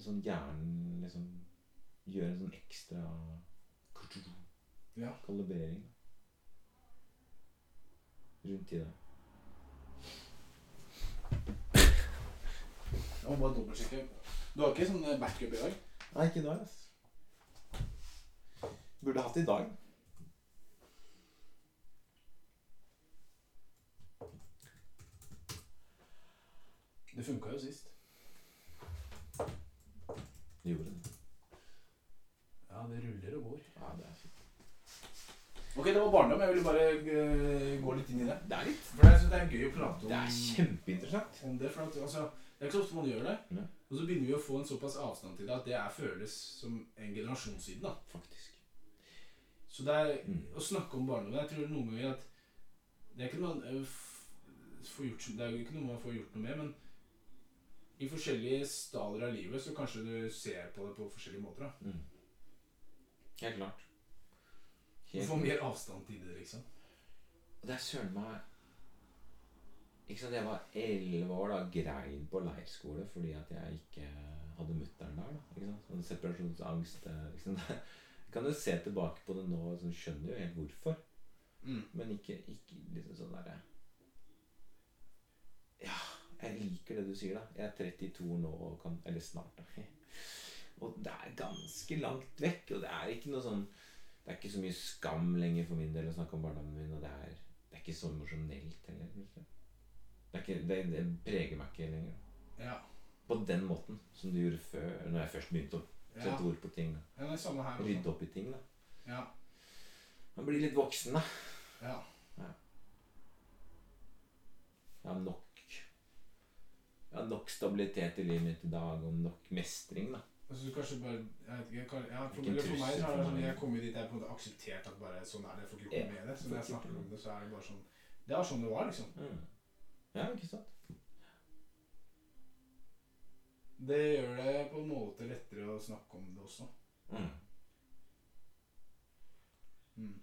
S1: Sånn hjernen liksom gjør en sånn ekstra
S2: Ja.
S1: kalibrering. Rundt i det.
S2: Jeg må bare dobbeltsjekke. Du har ikke sånn eh, backup i dag?
S1: Nei, ikke i dag, ass. Burde hatt det i dag.
S2: Det funka jo sist.
S1: Gjorde det.
S2: Ja, det ruller og går.
S1: Ja, det.
S2: Ok, det var barndom. Jeg ville bare eh, gå litt inn i det.
S1: Det er litt
S2: For jeg synes det er gøy å prate om
S1: Det er kjempeinteressant.
S2: om det. For at, altså, det er ikke så ofte man gjør det.
S1: Ja.
S2: Og så begynner vi å få en såpass avstand til det at det er føles som en generasjon siden. da.
S1: Faktisk.
S2: Så det er
S1: Mm.
S2: å snakke om barndom Jeg tror noen ganger at det er ikke noe man eh, får gjort, Det er jo ikke noe man får gjort noe med, men i forskjellige stadier av livet så kanskje du ser på det på forskjellige måter. da.
S1: Mm. Helt klart.
S2: Du får mer avstand til det, liksom.
S1: Og det er søren meg Ikke sant, Jeg var elleve år da grein på leirskole fordi at jeg ikke hadde mutter'n der. da, ikke sant, sånn Separasjonsangst. Liksom. Jeg kan jo se tilbake på det nå og sånn, skjønner jo helt hvorfor.
S2: Mm.
S1: Men ikke, ikke liksom sånn derre Ja, jeg liker det du sier, da. Jeg er 32 nå og kan Eller snart, da. Og det er ganske langt vekk. Og det er ikke noe sånn Det er ikke så mye skam lenger for min del å snakke om barndommen min. Og det er, det er ikke så emosjonelt heller. Det, ikke, det, det preger meg ikke lenger.
S2: Ja.
S1: På den måten som du gjorde før, når jeg først begynte å
S2: Ja.
S1: sette ord på ting.
S2: ja.
S1: Rydde opp i ting. da.
S2: Ja.
S1: Man blir litt voksen, da.
S2: ja.
S1: Jeg har nok Jeg har nok stabilitet i livet mitt i dag, og nok mestring, da.
S2: Altså, du kanskje bare jeg vet ikke, jeg, ja, for, eller for meg så er det sånn. Jeg kommer dit jeg på en måte akseptert at bare sånn er det. Jeg får ikke gjort noe med det. Så når jeg snakker om det, så er det bare sånn Det er sånn det var, liksom.
S1: Mm. Ja, ikke sant?
S2: Det gjør det på en måte lettere å snakke om det også.
S1: Mm.
S2: Mm.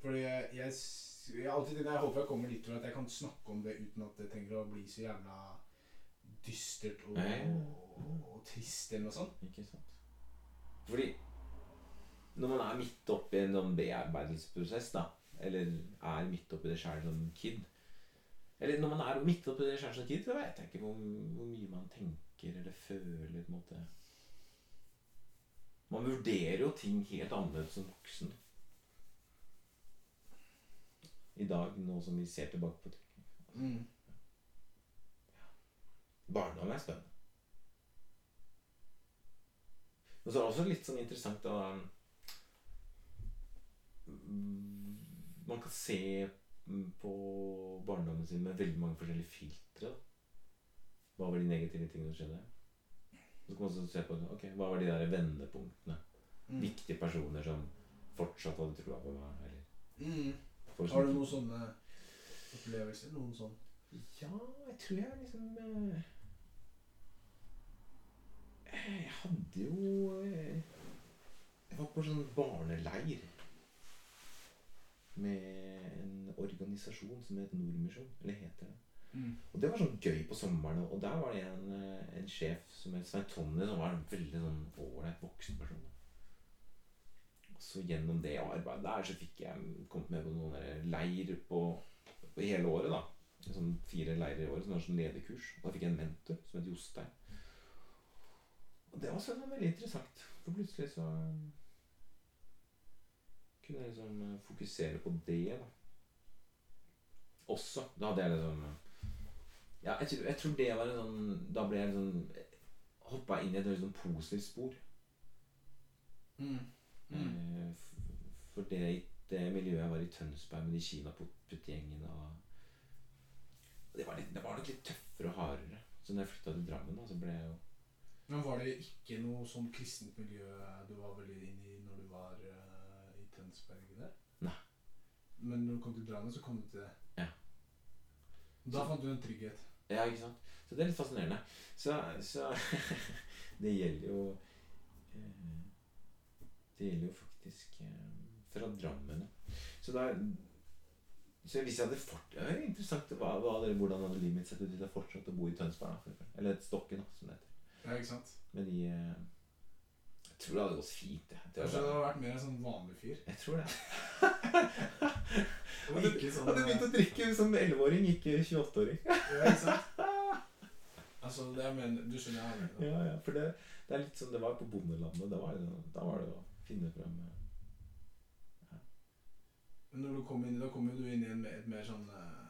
S2: Fordi jeg, jeg, jeg alltid Jeg håper jeg kommer dit at jeg kan snakke om det uten at det trenger å bli så jævla dystert og, og, og trist eller noe sånt.
S1: Ikke sant? Fordi når man er midt oppi en sånn bearbeidelsesprosess, da, eller er midt oppi det sjæl som kid Eller når man er midt oppi det sjæl som kid, så vet jeg ikke hvor, hvor mye man tenker eller føler. på en måte. Man vurderer jo ting helt annerledes som voksen. I dag, nå som vi ser tilbake på ting.
S2: Mm.
S1: Barndom er spennende. Og så er det også litt sånn interessant å mm, Man kan se på barndommen sin med veldig mange forskjellige filtre. da. Hva var de negative tingene som skjedde? Så kan man også se på ok, hva var de der vendepunktene.
S2: Mm.
S1: Viktige personer som fortsatt hadde trua på meg. Eller
S2: Mm. Har du noen sånne opplevelser? Noen sånn
S1: Ja, jeg tror jeg liksom eh, Jeg hadde jo eh, Jeg var på sånn barneleir med en organisasjon som het Nordmisjon. Eller heter det.
S2: mm.
S1: Og det var sånn gøy på sommeren. Og der var det en, eh, en sjef som het Svein Tonje, som var en veldig sånn ålreit voksen person. Og så gjennom det arbeidet der så fikk jeg kommet med på noen leir på, på hele året. da Sånn fire leirer i året som var sånn lederkurs. Og da fikk jeg en mentor som het Jostein. Og det var sånn veldig interessant. For plutselig så kunne jeg liksom eh, fokusere på det. da Også. Da hadde jeg liksom ja, jeg, tror, jeg tror det var en sånn Da ble jeg liksom Hoppa inn i et veldig sånn positivt spor.
S2: Mm. Mm.
S1: Eh, For det, det miljøet jeg var i Tønsberg med de kinaputtgjengene og det var, litt, det var nok litt tøffere og hardere. Så når jeg flytta til Drammen, da, så ble jeg jo
S2: Men var det ikke noe sånn kristent miljø du var veldig inne i når du var uh, i Tønsberg der?
S1: Nei.
S2: Men når du kom til Drammen, så kom du til det?
S1: Ja.
S2: Da fant du en trygghet?
S1: Ja, ikke sant? Så det er litt fascinerende. Så, så Det gjelder jo eh, Det gjelder jo faktisk eh, fra Drammen. Så da så hvis jeg hadde fort, det er interessant hva, hva Hvordan hadde livet mitt sett ut hvis jeg fortsatte å bo i Tønsberg? da. Eller Stokken, da, som det heter.
S2: Ja, ikke sant?
S1: Men de eh, Jeg tror det hadde gått fint. Jeg, Det
S2: Kanskje det
S1: hadde-
S2: vært mer en sånn vanlig fyr?
S1: jeg tror det.
S2: Og
S1: Hadde,
S2: ikke sånn
S1: hadde begynt å drikke som 11-åring, ikke 28-åring.
S2: Ja, ikke sant? Altså, det jeg mener, Du skjønner jeg mener?
S1: Ja, ja, for det, det er litt som det var på bondelandet. Da var det, da var det å finne frem ja.
S2: Men når du kom inn, da kom jo du inn i en, et mer sånn eh,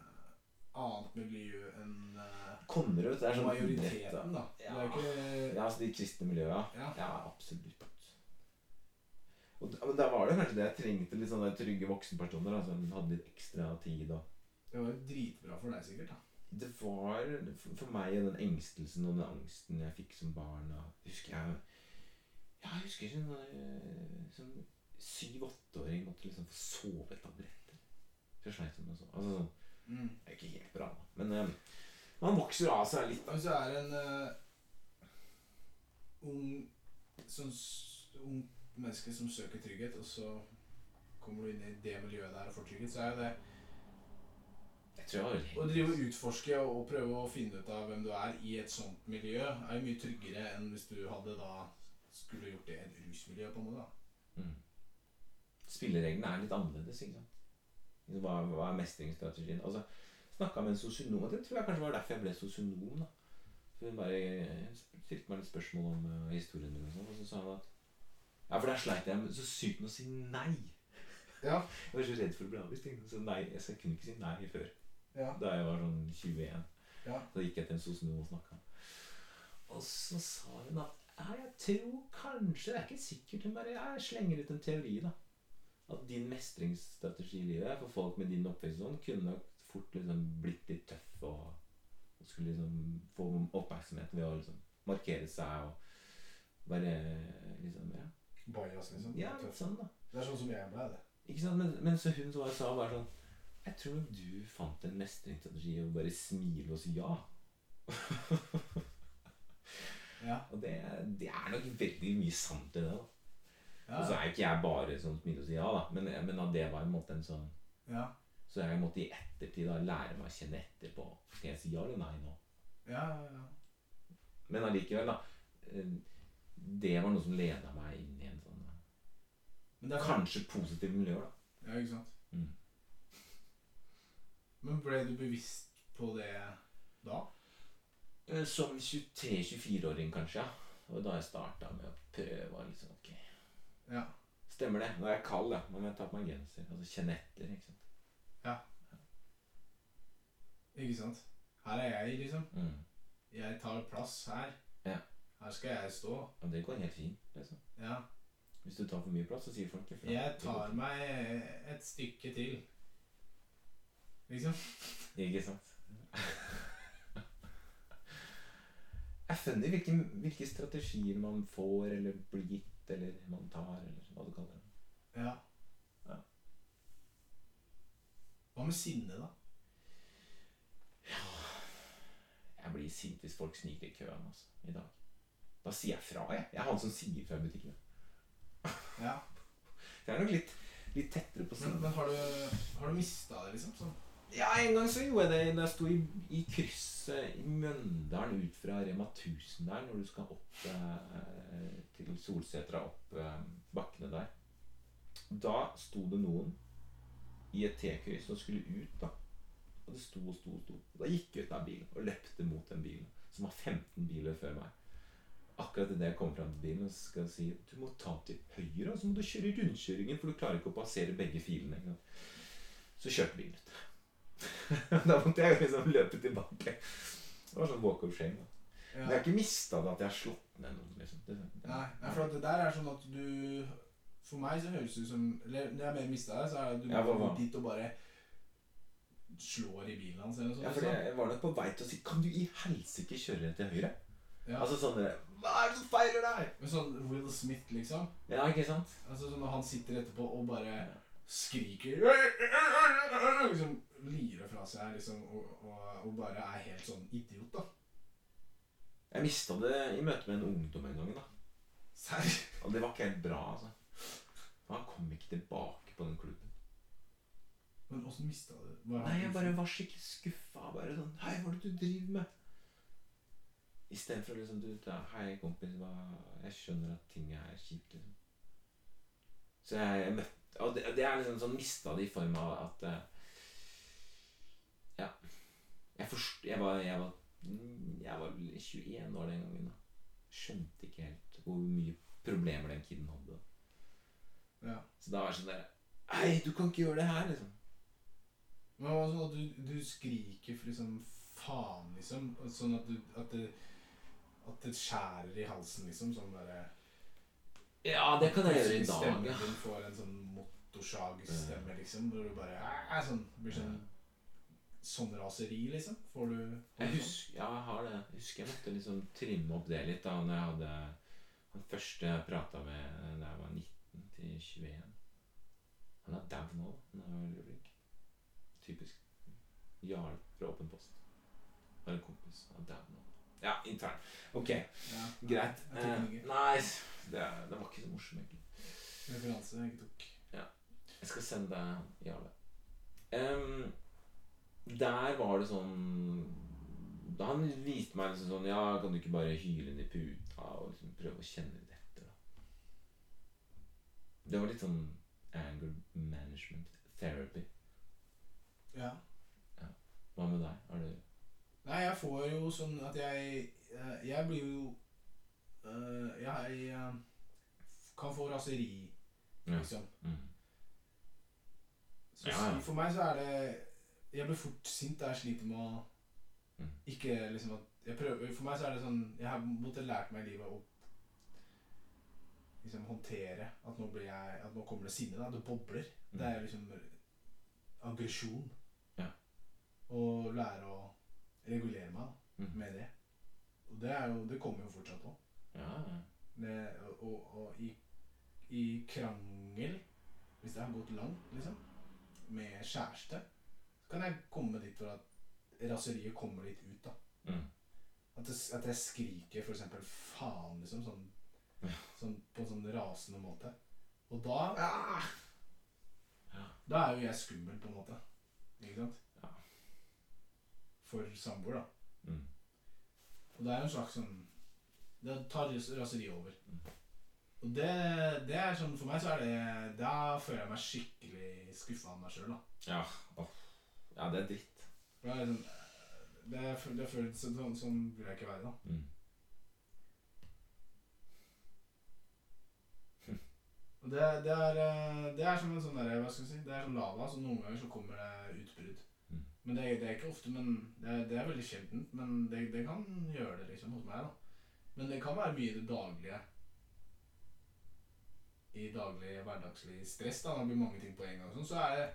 S2: annet miljø enn eh,
S1: Konnerud. Det er sånn
S2: majoriteten, da.
S1: Ja.
S2: Det er ikke
S1: Ja, altså de kristne miljøene.
S2: Ja.
S1: Ja, absolutt. Og da, men da var det kanskje det jeg trengte litt sånne trygge voksenpersoner Altså, som hadde litt ekstra tid. Og
S2: Det var jo dritbra for deg, sikkert. da.
S1: det var for- meg den engstelsen og den angsten jeg fikk som barn. Husker jeg Ja, jeg husker ikke eh, sånn syv-åtteåring måtte liksom få sovetabletter. For jeg sleit med sånn. Altså sånn
S2: Mm.
S1: Det er ikke helt bra. Men uh, man vokser av seg litt.
S2: Hvis du er en uh, ung, sånn, ung menneske som søker trygghet, og så kommer du inn i det miljøet der og får trygghet, så er jo det Å drive og utforske og prøve å finne ut av hvem du er i et sånt miljø, er jo mye tryggere enn hvis du hadde da skulle gjort det i et rusmiljø, på noe, da.
S1: Mm. Spillereglene er litt annerledes. ikke sant? Hva, hva er mestringsstrategien? Altså, Snakka med en sosionom, og det tror jeg kanskje var derfor jeg ble sosionom. da. For Hun bare eh, stilte meg litt spørsmål om uh, historien min, og sånn, og så sa hun at Ja, for der sleit jeg så sykt med å si nei.
S2: Ja.
S1: Jeg var så redd for å bli avvist. Så nei, jeg, så kunne ikke si nei før.
S2: Ja.
S1: Da jeg var sånn 21.
S2: Ja.
S1: Da gikk jeg til en sosionom og snakka. Og så sa hun at ja, jeg tror kanskje Det er ikke sikkert. Hun bare jeg slenger ut en teori, da. At din mestringsstrategi i livet for folk med din oppvekst sånn, kunne nok fort liksom blitt litt tøff og, og skulle liksom få oppmerksomhet ved å liksom markere seg og være liksom Ja,
S2: Bajas, liksom.
S1: ja litt sånn, da.
S2: Det er sånn som jeg ble, det.
S1: Ikke sant? Men, men så hun som sa bare sånn Jeg tror nok du fant en mestringsstrategi og bare smile og si ja.
S2: Ja.
S1: Og det, det er nok veldig mye sant i det. da.
S2: Ja.
S1: Og så er ikke jeg bare sånn smile og si ja, da. Men, men at det var en måte en sånn
S2: ja.
S1: Så jeg måtte i ettertid da lære meg å kjenne etter på Skal jeg si ja eller nei nå.
S2: Ja, ja, ja.
S1: Men allikevel, da. eh, Det var noe som leda meg inn i en sånn
S2: Men det er
S1: kanskje positiv miljø. da.
S2: Ja, ikke sant?
S1: Mm.
S2: Men ble du bevisst på det da?
S1: Eh, Som 23-24-åring, kanskje. ja. Og da jeg starta med å prøve liksom, ok,
S2: Ja.
S1: Stemmer det. Nå er jeg kald, ja. Nå må jeg ta på meg genser. Altså kjenne etter. ikke sant?
S2: Ikke sant? Her er jeg, liksom.
S1: Mm.
S2: Jeg tar plass her.
S1: Ja.
S2: Her skal jeg stå.
S1: Og det går helt fint. liksom.
S2: Ja.
S1: Hvis du tar for mye plass, så sier folk ifra.
S2: Jeg tar meg et stykke til. Liksom.
S1: Ikke sant? jeg skjønner hvilke, hvilke strategier man får, eller blir gitt, eller man tar, eller hva du kaller det.
S2: Ja.
S1: Ja.
S2: Hva med sinne, da?
S1: Ja Jeg blir sint hvis folk sniker i køen altså, i dag. Da sier jeg fra, jeg. Jeg er han som sier fra i butikken.
S2: Ja.
S1: Jeg er nok litt, litt tettere på
S2: Men, men har du, har du mista det, liksom? Sånn?
S1: Ja, en gang så gjorde jeg det da jeg sto i, i krysset i Mjøndalen ut fra Rema 1000 der, når du skal opp eh, til Solsetra, opp eh, bakkene der. Da sto det noen i et T-kryss og skulle ut, da. Og det sto og sto og sto. Da gikk jeg ut av bilen og løpte mot den bilen, som var 15 biler før meg. Akkurat idet jeg kom fram til bilen, så skal jeg si du må ta til høyre, og så må du kjøre rundkjøringen, for du klarer ikke å passere begge filene. Så kjørte bilen ut. da måtte jeg liksom løpe tilbake. Det var sånn walk of shame. da. Men jeg har ikke mista det at jeg har slått ned noen. liksom. Det, det,
S2: Nei, nei, for det der er sånn at du For meg så høres det ut som Eller når jeg mer mista det, så er det at du
S1: Ja,
S2: går dit og bare slår i bilen hans eller noe sånt.
S1: Ja, for
S2: liksom.
S1: jeg var nok på vei til å si Kan du i helsike kjøre til høyre?
S2: Ja.
S1: Altså sånn Hva er det som feiler deg?
S2: Men sånn Will Smith, liksom.
S1: Ja, ikke sant?
S2: Altså sånn Når han sitter etterpå og bare skriker Liksom seg liksom, og, og, og bare er helt sånn idiot, da.
S1: Jeg mista det i møte med en ungdom en gang. da
S2: Serr?
S1: Og det var ikke helt bra. altså Han kom ikke tilbake på den klubben.
S2: Men åssen mista du det?
S1: Nei, jeg bare var skikkelig skuffa. Bare sånn Hei, hva er det du driver med? Istedenfor liksom du, da, Hei, kompis, hva, jeg skjønner at ting er kjipt, liksom. Så jeg, jeg møtte Og det, det er liksom sånn mista det i form av at eh. Jeg forst... Jeg var, jeg var Jeg var 21 år den gangen, da. Skjønte ikke helt hvor mye problemer den kiden hadde.
S2: Ja.
S1: Så da var det sånn der Hei, du kan ikke gjøre det her, liksom.
S2: Men altså, du, du skriker for liksom faen, liksom? Sånn at du At det, at det skjærer i halsen, liksom? Sånn derre
S1: Ja, det kan jeg gjøre i dag,
S2: Stemmen din får en sånn motorsagstemme, liksom, hvor du bare er sånn, blir sånn Sånn raseri, liksom? Får du
S1: Jeg husker, ja, jeg har det. Jeg husker jeg måtte liksom trimme opp det litt da når jeg hadde Han første jeg prata med da jeg var 19 til 21 Han er dau nå. Han er veldig flink. Typisk. Jarl fra Åpen post. Har en kompis. Han er dau nå. Ja, intern. Ok,
S2: Ja.
S1: greit. Eh, nei, det, det var ikke så morsomt, egentlig.
S2: Referanse jeg ikke tok.
S1: Jeg skal sende deg Jarle. Em, der var det sånn Da han viste meg liksom sånn Ja, kan du ikke bare hyle i puta og liksom prøve å kjenne litt etter, da? Det var litt sånn anger management therapy.
S2: Ja.
S1: Hva med deg? Har du
S2: Nei, jeg får jo sånn at jeg eh, Jeg blir jo eh, Jeg eh, kan få raseri,
S1: Ja.
S2: liksom.
S1: mm.
S2: Så
S1: Ja, ja.
S2: for meg så er det Jeg blir fort sint da jeg sliter med å
S1: Mm.
S2: ikke liksom at jeg prøver, For meg så er det sånn Jeg har måttet lært meg i livet å liksom håndtere at nå blir jeg At nå kommer det sinne. da, Det bobler.
S1: Mm.
S2: Det er liksom aggresjon.
S1: Ja.
S2: Og lære å regulere meg da,
S1: Mm.
S2: med det. Og det, er jo, det kommer jo fortsatt òg.
S1: Ja.
S2: Og, og, og i, i krangel, hvis det har gått langt, liksom, med kjæreste, kan jeg komme dit for at raseriet kommer litt ut, da.
S1: Mm.
S2: At, jeg, at jeg skriker for eksempel faen, liksom, sånn,
S1: Ja.
S2: sånn på en sånn rasende måte. Og da
S1: Ja.
S2: Da er jo jeg skummel, på en måte. Ikke sant?
S1: Ja.
S2: For samboer, da.
S1: Mm.
S2: Og det er jo en slags sånn Det tar ras- raseriet over.
S1: Mm.
S2: Og det, det er sånn For meg så er det Da føler jeg meg skikkelig skuffa av meg sjøl, da.
S1: Ja. åh. Ja, det er dritt.
S2: Det er sånn Det, er- det sånn Sånn vil jeg ikke være, da.
S1: Mm.
S2: Det, det, er, eh, det er som en sånn der, Hva skal jeg si Det er som lava. Så noen ganger så kommer det utbrudd.
S1: Mm.
S2: Men det, det er ikke ofte, men det er, det er veldig sjeldent. Men det, det kan gjøre det liksom hos meg, da. Men det kan være mye i det daglige. I daglig hverdagslig stress, da, når det blir mange ting på en gang, sånn, så, er det,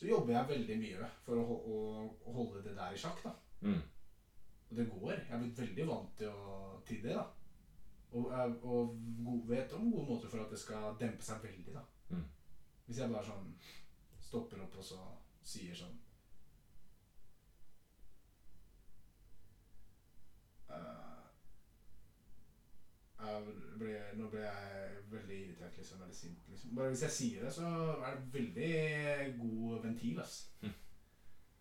S2: så jobber jeg veldig mye for å, å, å holde det der i sjakk. da.
S1: Mm.
S2: Og det går. Jeg er blitt veldig vant til, å, til det. da. Og, jeg- og god, vet om gode måter for at det skal dempe seg veldig. da.
S1: Mm.
S2: Hvis jeg bare sånn stopper opp og så sier sånn eh, jeg ble, Nå ble jeg veldig irritert, liksom. Veldig sint. Liksom. Bare hvis jeg sier det, så er det veldig god ventil. ass.
S1: Mm.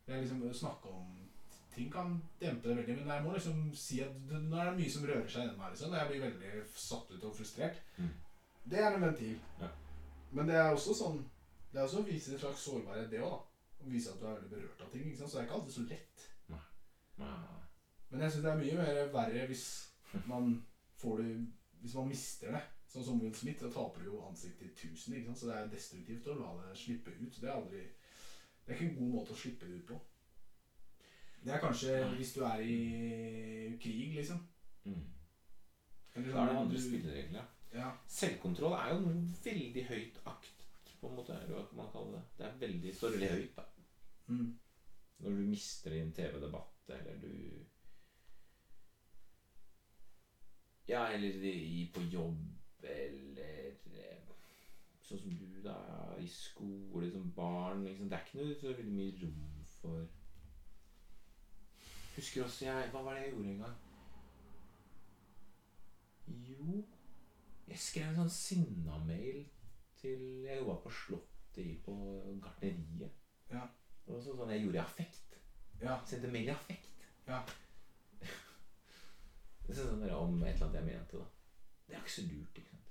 S2: Det er liksom å snakke om ting kan dempe det veldig, men jeg må liksom si at det, nå er det mye som rører seg inni meg. liksom, og Jeg blir veldig satt ut og frustrert.
S1: Mm.
S2: Det er en ventil.
S1: Ja.
S2: Men det er også sånn Det er også å vise en slags sårbarhet, det òg. Å vise at du er veldig berørt av ting. ikke sant? Så det er ikke alltid så lett.
S1: Ja.
S2: Men jeg syns det er mye mer verre hvis man får du Hvis man mister det. Sånn som Will Smith, da taper du jo ansiktet i tusen. ikke sant? Så det er destruktivt å la det slippe ut. Det er aldri Det er ikke en god måte å slippe det ut på. Det er kanskje
S1: Nei.
S2: hvis du er i krig, liksom.
S1: Mm.
S2: Eller
S1: Da er det
S2: sånn,
S1: andre spilleregler.
S2: Ja.
S1: Selvkontroll er jo noe veldig høyt akt, på en måte. Eller hva man kaller det. Det er veldig, står veldig høyt, da.
S2: Mm.
S1: Når du mister i en TV-debatt, eller du Ja, eller i, på jobb, eller eh, Sånn som du, da. I skole som barn. Liksom. Det er ikke noe så veldig mye rom for Husker også jeg Hva var det jeg gjorde en gang? Jo Jeg skrev en sånn sinna-mail til Jeg jobba på Slottet i- på gartneriet.
S2: Ja.
S1: Det var sånn jeg gjorde i affekt.
S2: Ja.
S1: Sendte mail i affekt.
S2: Ja.
S1: Eller annet jeg mente, da. Det er ikke så lurt, ikke sant.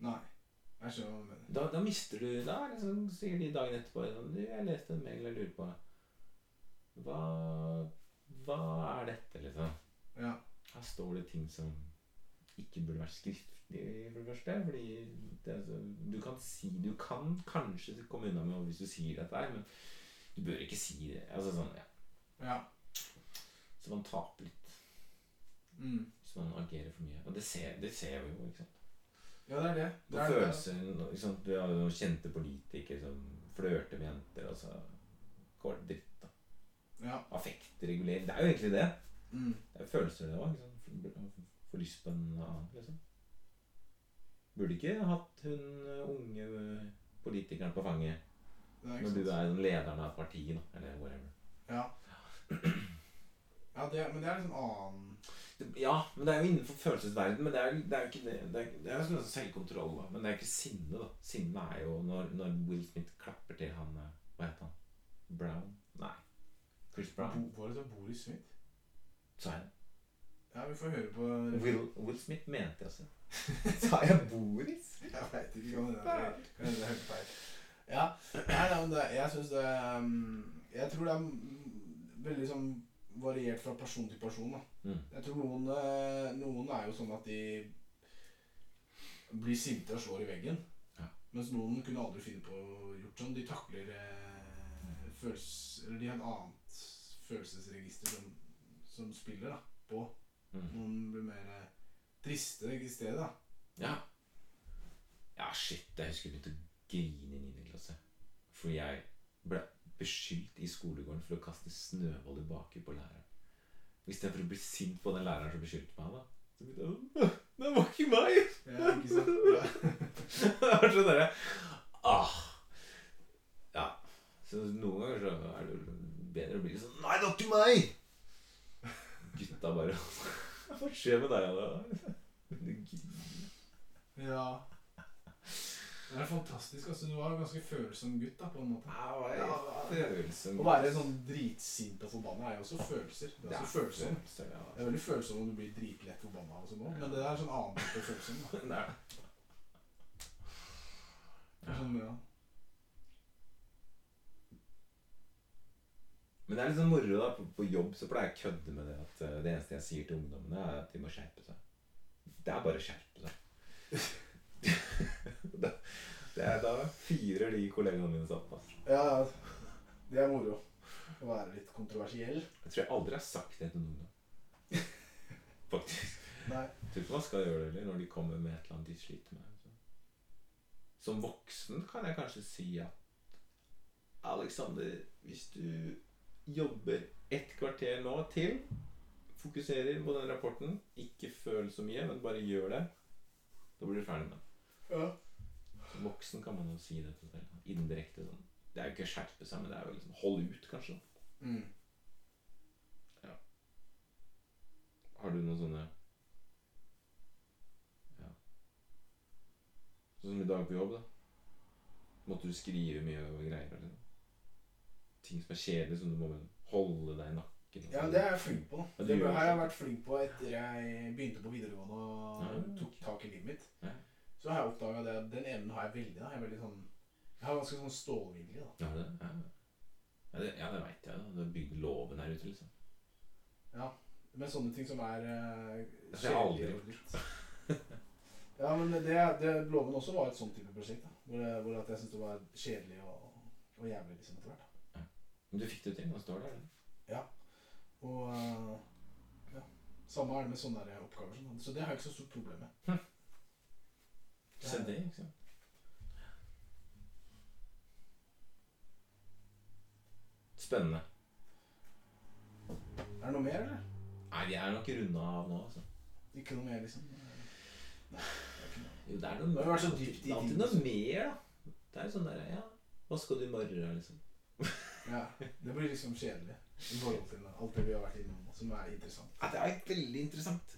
S2: Nei. Jeg skjønner hva du mener.
S1: Da, da mister du Da liksom, sier de dagen etterpå sånn, du, 'Jeg leste en mail og lurer på Hva Hva er dette, liksom?'
S2: Ja.
S1: Her står det ting som ikke burde vært skriftlig, for det første. Fordi det, altså, du kan si Du kan kanskje komme unna med hvis du sier dette her, men du bør ikke si det. Altså sånn, ja.
S2: Ja.
S1: Så man taper litt
S2: Mm.
S1: hvis man agerer for mye. Og det ser, det ser vi jo, ikke sant.
S2: Ja, det er det. det, er det.
S1: følelser ikke sant? Du har jo kjente politikere som flørter med jenter, og så går det dritt, da.
S2: Ja.
S1: Affektregulering. Det er jo egentlig det.
S2: Mm.
S1: Det er følelser, det òg. Får lyst på en annen, liksom. Burde ikke hatt hun eh, unge politikeren på fanget når du er den lederen av partiet, da. Eller whatever.
S2: Ja. ja det, men det er liksom annen
S1: Ja, men det er jo innenfor følelsesverden. Men det er, det er jo ikke det. Det er, det er jo sånn selvkontroll, da. Men det er ikke sinne, da. Sinne er jo når, når Will Smith klapper til han eh, Hva heter han? Brown? Nei. Chris Brown.
S2: Bo, Var det da Boris Smith?
S1: Sa jeg det?
S2: Ja, vi får høre på
S1: Will, Will Smith mente jeg altså. Sa jeg Boris?
S2: Jeg veit ikke. om det er helt feil. Ja. Nei, nei, men det, jeg syns det um, Jeg tror det er veldig sånn variert fra person til person. da.
S1: Mm.
S2: Jeg tror noen, eh, noen er jo sånn at de blir sinte og slår i veggen.
S1: Ja.
S2: Mens noen kunne aldri finne på å gjort sånn. De takler eh, følelser Eller de har et annet følelsesregister som, som spiller da, på.
S1: Mm.
S2: Noen blir mer eh, triste i stedet. da.
S1: Ja. Ja, shit. Jeg husker jeg begynte å grine i 9. klasse. Fordi jeg ble beskyldt i skolegården for å kaste snøball baki baker på læreren. Istedenfor å bli sint på den læreren som beskyldte meg, da, så begynte jeg Det var ikke meg!
S2: Ja, ikke sant?
S1: Det var sånn derre ah. Ja. Så noen ganger så er det bedre å bli sånn Nei, det var ikke meg! Gutta bare Hva skjer med deg, da?
S2: ja. Det er fantastisk. altså Du var en ganske følsom gutt, da, på en måte.
S1: Ja, følsom.
S2: Å være sånn dritsint og forbanna er jo også følelser. Det er er følsom.
S1: følelser, ja.
S2: Det er veldig følsom om du blir dritlett forbanna og sånn men det er sånn annen type følsom. da.
S1: Det er det.
S2: Det sånn, ja.
S1: Men det er litt sånn moro da På, på jobb så pleier jeg å kødde med det at eh, det eneste jeg sier til ungdommene, er at de må skjerpe seg. Det er bare å skjerpe seg. det er, da fyrer de kollegaene mine sammen. Altså.
S2: ja, det er moro. Å være litt kontroversiell.
S1: Jeg tror jeg aldri har sagt det til noen. Faktisk.
S2: Nei.
S1: Jeg tror ikke man skal gjøre det heller når de kommer med et eller annet de sliter med. Så. Som voksen kan jeg kanskje si at Alexander, hvis du jobber ett kvarter nå til, fokuserer på den rapporten, ikke føl så mye, men bare gjør det, da blir du ferdig med den.
S2: Ja.
S1: Voksen kan man jo si det til selv. Indirekte sånn. Det er jo ikke å skjerpe seg, men det er jo liksom holde ut, kanskje.
S2: Mm.
S1: Har du noen sånne Ja. Sånn som i dag på jobb, da. Måtte du skrive mye og greier? Eller? Ting som er kjedelig, som du må holde deg i nakken.
S2: Ja,
S1: sånn.
S2: det er jeg flink på.
S1: Ja, du
S2: Det har jeg vært flink på etter jeg begynte på videregående og
S1: Ja,
S2: tok tak i livet mitt.
S1: Ja.
S2: Så har jeg oppdaga det at den evnen har jeg veldig. da. Jeg er veldig sånn Jeg har ganske sånn stålvilje. da.
S1: Ja, det? Ja, ja det, ja, det veit jeg. da. Du har bygd låven her ute, liksom.
S2: Ja. Men sånne ting som er uh,
S1: Det har jeg aldri gjort.
S2: ja, men det, det Loven også var et sånt type prosjekt. da. Hvor, jeg- hvor at jeg syntes det var kjedelig og, og jævlig liksom etter hvert. da.
S1: Men du fikk det til. Nå står det Ja.
S2: Og uh, ja, Samme er det med sånne der oppgaver. Sånn. Så det har jeg ikke så stort problem med.
S1: Det, ikke sant. Spennende.
S2: Er det noe mer, eller?
S1: Nei, vi er nok runda av nå, altså.
S2: Ikke noe mer, liksom? Nei, det er ikke noe.
S1: Jo, det er noe
S2: Det har vært så dypt i
S1: Det er alltid noe mer, da. Det er jo sånn der, ja Hva skal du i morgen, liksom?
S2: Ja, Det blir liksom kjedelig i forhold til alt det vi har vært innom, som er interessant.
S1: Ja, det er veldig interessant.